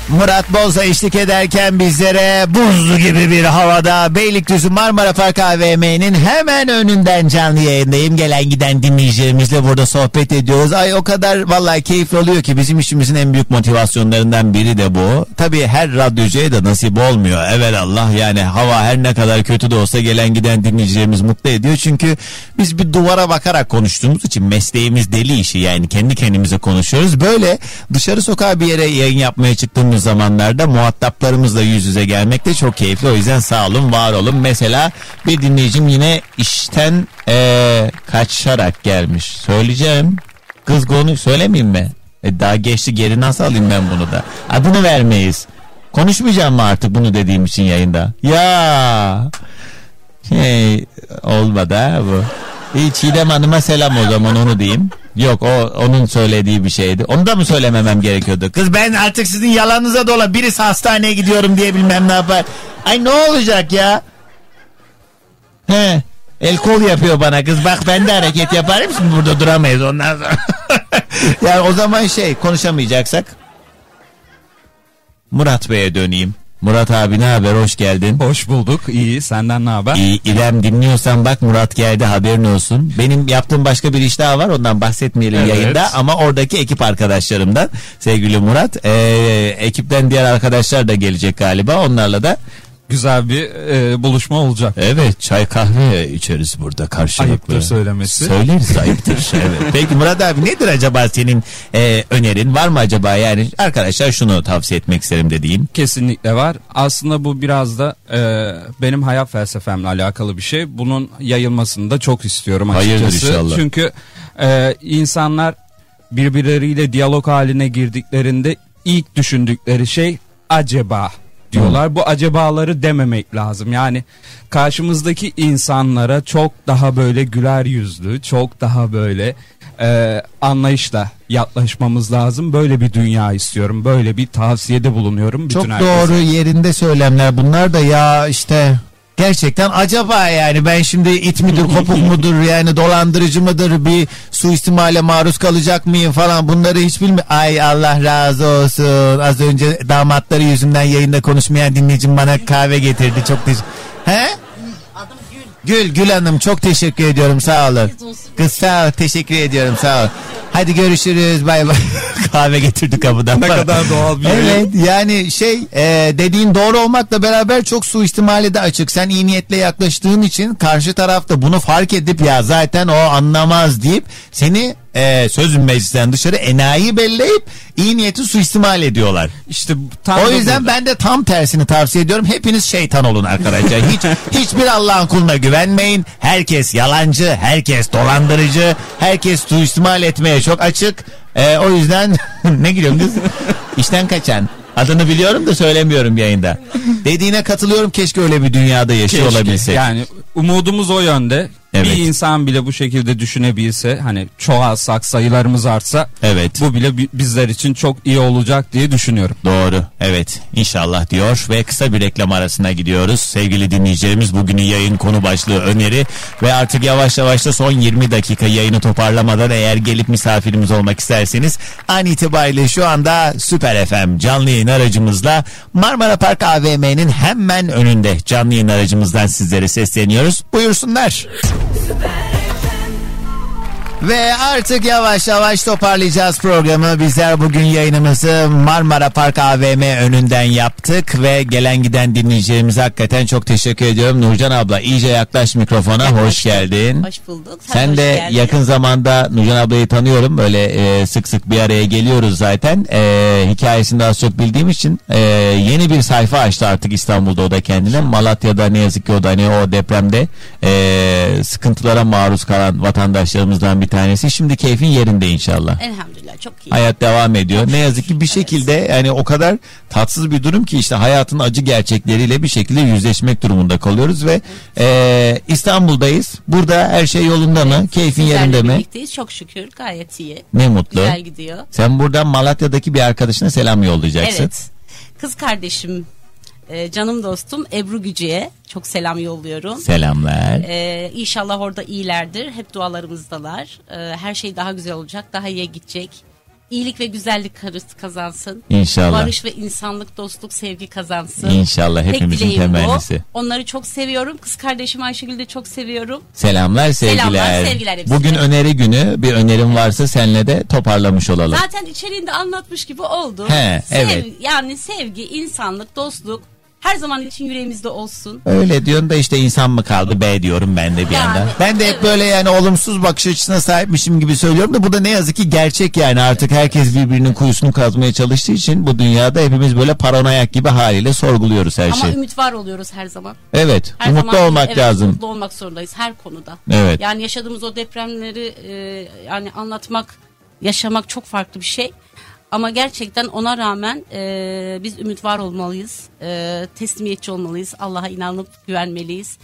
Murat Boza eşlik ederken bizlere buzlu gibi bir havada Beylikdüzü Marmara Park AVM'nin hemen önünden canlı yayındayım. Gelen giden dinleyicilerimizle burada sohbet ediyoruz. Ay o kadar vallahi keyifli oluyor ki bizim işimizin en büyük motivasyonlarından biri de bu. Tabii her radyocuya da nasip olmuyor. Evet Allah yani hava her ne kadar kötü de olsa gelen giden dinleyicilerimiz mutlu ediyor. Çünkü biz bir duvara bakarak konuştuğumuz için mesleğimiz deli işi yani kendi kendimize konuşuyoruz. Böyle dışarı sokağa bir yere yayın yapmaya çıktığımız zamanlarda muhataplarımızla yüz yüze gelmek de çok keyifli. O yüzden sağ olun var olun. Mesela bir dinleyicim yine işten eee, kaçarak gelmiş. Söyleyeceğim. Kız konu söylemeyeyim mi? E, daha geçti geri nasıl alayım ben bunu da? Adını vermeyiz. Konuşmayacağım mı artık bunu dediğim için yayında? Ya şey olmadı ha bu. İyi Çiğdem Hanım'a selam o zaman onu diyeyim. Yok o onun söylediği bir şeydi. Onu da mı söylememem gerekiyordu? Kız ben artık sizin yalanınıza dola birisi hastaneye gidiyorum diye bilmem ne yapar. Ay ne olacak ya? He. El kol yapıyor bana kız bak ben de hareket yaparım şimdi burada duramayız ondan sonra. yani o zaman şey konuşamayacaksak Murat Bey'e döneyim. Murat abi ne haber hoş geldin.
Hoş bulduk iyi senden ne haber?
İyi İrem dinliyorsan bak Murat geldi haberin olsun. Benim yaptığım başka bir iş daha var ondan bahsetmeyelim
Evet.
yayında ama oradaki ekip arkadaşlarımdan sevgili Murat. Ee, ekipten diğer arkadaşlar da gelecek galiba onlarla da.
Güzel bir e, buluşma olacak.
Evet çay kahve içeriz burada karşılıklı.
Ayıptır söylemesi.
Söyleriz ayıptır. evet. Peki Murat abi nedir acaba senin e, önerin var mı acaba yani arkadaşlar şunu tavsiye etmek isterim dediğim.
Kesinlikle var. Aslında bu biraz da e, benim hayat felsefemle alakalı bir şey. Bunun yayılmasını da çok istiyorum açıkçası.
Hayırdır inşallah.
Çünkü e, insanlar birbirleriyle diyalog haline girdiklerinde ilk düşündükleri şey acaba diyorlar. Bu acabaları dememek lazım. Yani karşımızdaki insanlara çok daha böyle güler yüzlü, çok daha böyle e, anlayışla yaklaşmamız lazım. Böyle bir dünya istiyorum. Böyle bir tavsiyede bulunuyorum bütün
Çok
herkese.
doğru yerinde söylemler bunlar da ya işte gerçekten acaba yani ben şimdi it midir kopuk mudur yani dolandırıcı mıdır bir suistimale maruz kalacak mıyım falan bunları hiç bilmi Ay Allah razı olsun az önce damatları yüzünden yayında konuşmayan dinleyicim bana kahve getirdi çok teşekkür He? Gül, Gül Hanım çok teşekkür ediyorum sağ olun. Kız sağ ol teşekkür ediyorum sağ ol. Hadi görüşürüz bay bay. Kahve getirdi kapıdan.
Ne kadar doğal bir
Evet yani şey e, dediğin doğru olmakla beraber çok suistimale de açık. Sen iyi niyetle yaklaştığın için karşı tarafta bunu fark edip ya zaten o anlamaz deyip seni e, söz meclisten dışarı enayi belleyip iyi niyeti suistimal ediyorlar.
İşte tam
o yüzden
burada.
ben de tam tersini tavsiye ediyorum. Hepiniz şeytan olun arkadaşlar. Hiç hiçbir Allah'ın kuluna güvenmeyin. Herkes yalancı, herkes dolandırıcı, herkes suistimal etmeye çok açık. Ee, o yüzden ne gülüyorsun kız? İşten kaçan. Adını biliyorum da söylemiyorum yayında. Dediğine katılıyorum keşke öyle bir dünyada yaşıyor olabilsek.
Yani umudumuz o yönde.
Evet.
Bir insan bile bu şekilde düşünebilse hani çoğalsak sayılarımız artsa
Evet.
bu bile bi- bizler için çok iyi olacak diye düşünüyorum.
Doğru. Evet. İnşallah diyor ve kısa bir reklam arasına gidiyoruz. Sevgili dinleyicilerimiz bugünün yayın konu başlığı öneri ve artık yavaş yavaş da son 20 dakika yayını toparlamadan eğer gelip misafirimiz olmak isterseniz an itibariyle şu anda Süper FM canlı yayın aracımızla Marmara Park AVM'nin hemen önünde canlı yayın aracımızdan sizlere sesleniyoruz. Buyursunlar. Super. Ve artık yavaş yavaş toparlayacağız programı. Bizler bugün yayınımızı Marmara Park AVM önünden yaptık ve gelen giden dinleyicilerimize hakikaten çok teşekkür ediyorum. Nurcan abla iyice yaklaş mikrofona hoş geldin.
Hoş bulduk. Sen,
Sen de
geldin.
yakın zamanda Nurcan ablayı tanıyorum. Böyle e, sık sık bir araya geliyoruz zaten. E, hikayesini az çok bildiğim için e, yeni bir sayfa açtı artık İstanbul'da o da kendine. Malatya'da ne yazık ki o da hani o depremde e, sıkıntılara maruz kalan vatandaşlarımızdan bir tanesi. Şimdi keyfin yerinde inşallah.
Elhamdülillah çok iyi.
Hayat devam ediyor. Ne yazık ki bir şekilde yani o kadar tatsız bir durum ki işte hayatın acı gerçekleriyle bir şekilde yüzleşmek durumunda kalıyoruz ve e, İstanbul'dayız. Burada her şey yolunda mı? Keyfin
Sizlerle
yerinde mi?
birlikteyiz. Çok şükür gayet iyi.
Ne mutlu.
Güzel gidiyor.
Sen buradan Malatya'daki bir arkadaşına selam yollayacaksın.
Evet. Kız kardeşim, e, canım dostum Ebru Gücü'ye çok selam yolluyorum.
Selamlar.
E, inşallah orada iyilerdir. Hep dualarımızdalar. E, her şey daha güzel olacak. Daha iyiye gidecek. İyilik ve güzellik karısı kazansın.
İnşallah.
Barış ve insanlık, dostluk, sevgi kazansın.
İnşallah hepimizin
bu.
temennisi.
Onları çok seviyorum. Kız kardeşim Ayşegül'ü de çok seviyorum.
Selamlar sevgiler.
Selamlar, sevgiler hepsine.
Bugün öneri günü bir önerim varsa senle de toparlamış olalım.
Zaten içeriğinde anlatmış gibi oldu.
He,
Sev-
evet.
Yani sevgi, insanlık, dostluk her zaman için yüreğimizde olsun.
Öyle diyorsun da işte insan mı kaldı be diyorum ben de bir
Yani,
yandan. Ben de hep böyle yani olumsuz bakış açısına sahipmişim gibi söylüyorum da bu da ne yazık ki gerçek yani artık herkes birbirinin kuyusunu kazmaya çalıştığı için bu dünyada hepimiz böyle paranoyak gibi haliyle sorguluyoruz her
Ama
şeyi.
ümit var oluyoruz her zaman.
Evet,
Her
umutlu
zaman,
olmak
evet,
lazım.
Umutlu olmak zorundayız her konuda.
Evet.
Yani yaşadığımız o depremleri e, yani anlatmak, yaşamak çok farklı bir şey. Ama gerçekten ona rağmen e, biz ümit var olmalıyız. E, teslimiyetçi olmalıyız. Allah'a inanıp güvenmeliyiz.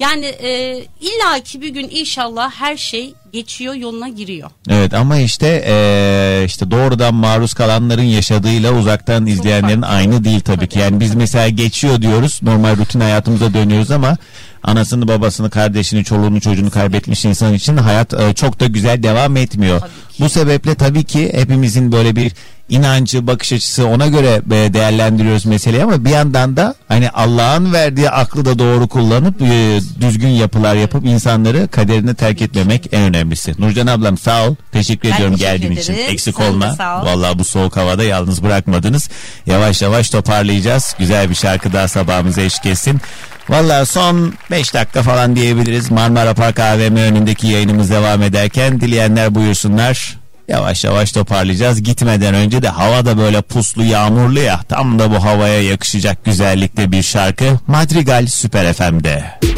Yani e, illaki bir gün inşallah her şey geçiyor, yoluna giriyor.
Evet ama işte eee, işte doğrudan maruz kalanların yaşadığıyla uzaktan izleyenlerin aynı değil tabii ki. Yani biz mesela geçiyor diyoruz normal rutin hayatımıza dönüyoruz ama anasını babasını kardeşini çoluğunu çocuğunu kaybetmiş insan için hayat e, çok da güzel devam etmiyor. Bu sebeple tabii ki hepimizin böyle bir inancı bakış açısı ona göre e, değerlendiriyoruz meseleyi ama bir yandan da hani Allah'ın verdiği aklı da doğru kullanıp e, düzgün yapılar yapıp insanları kaderine terk etmemek en önemlisi. Nurcan ablam sağ ol. Teşekkür
Ben
ediyorum
teşekkür
geldiğin
ederim.
için. Eksik
Sen
olma. Vallahi bu soğuk havada yalnız bırakmadınız. Yavaş yavaş toparlayacağız. Güzel bir şarkı daha sabahımıza eşlik etsin. Valla son 5 dakika falan diyebiliriz. Marmara Park AVM önündeki yayınımız devam ederken dileyenler buyursunlar. Yavaş yavaş toparlayacağız. Gitmeden önce de hava da böyle puslu yağmurlu ya. Tam da bu havaya yakışacak güzellikte bir şarkı. Madrigal Süper FM'de.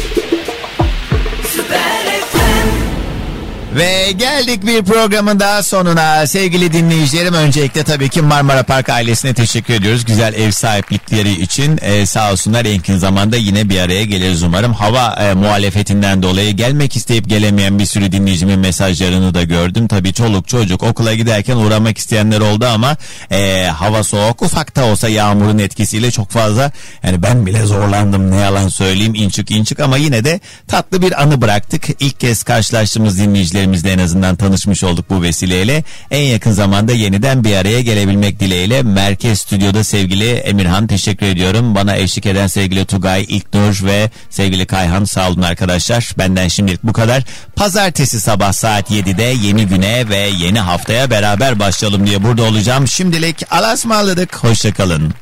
Ve geldik bir programın daha sonuna. Sevgili dinleyicilerim öncelikle tabii ki Marmara Park ailesine teşekkür ediyoruz. Güzel ev sahiplikleri için Ee, sağ olsunlar en kısa zamanda yine bir araya geliriz umarım. Hava e, muhalefetinden dolayı gelmek isteyip gelemeyen bir sürü dinleyicimin mesajlarını da gördüm. Tabii çoluk çocuk okula giderken uğramak isteyenler oldu ama e, hava soğuk ufak da olsa yağmurun etkisiyle çok fazla yani ben bile zorlandım ne yalan söyleyeyim inçik inçik ama yine de tatlı bir anı bıraktık. İlk kez karşılaştığımız dinleyicilerimizle en azından tanışmış olduk bu vesileyle. En yakın zamanda yeniden bir araya gelebilmek dileğiyle Merkez Stüdyo'da sevgili Emirhan teşekkür ediyorum. Bana eşlik eden sevgili Tugay, İlknur ve sevgili Kayhan sağ olun arkadaşlar. Benden şimdilik bu kadar. Pazartesi sabah saat 7'de yeni güne ve yeni haftaya beraber başlayalım diye burada olacağım. Şimdilik alasmaladık. Hoşçakalın.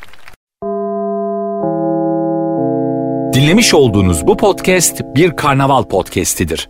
Dinlemiş olduğunuz bu podcast bir karnaval podcastidir.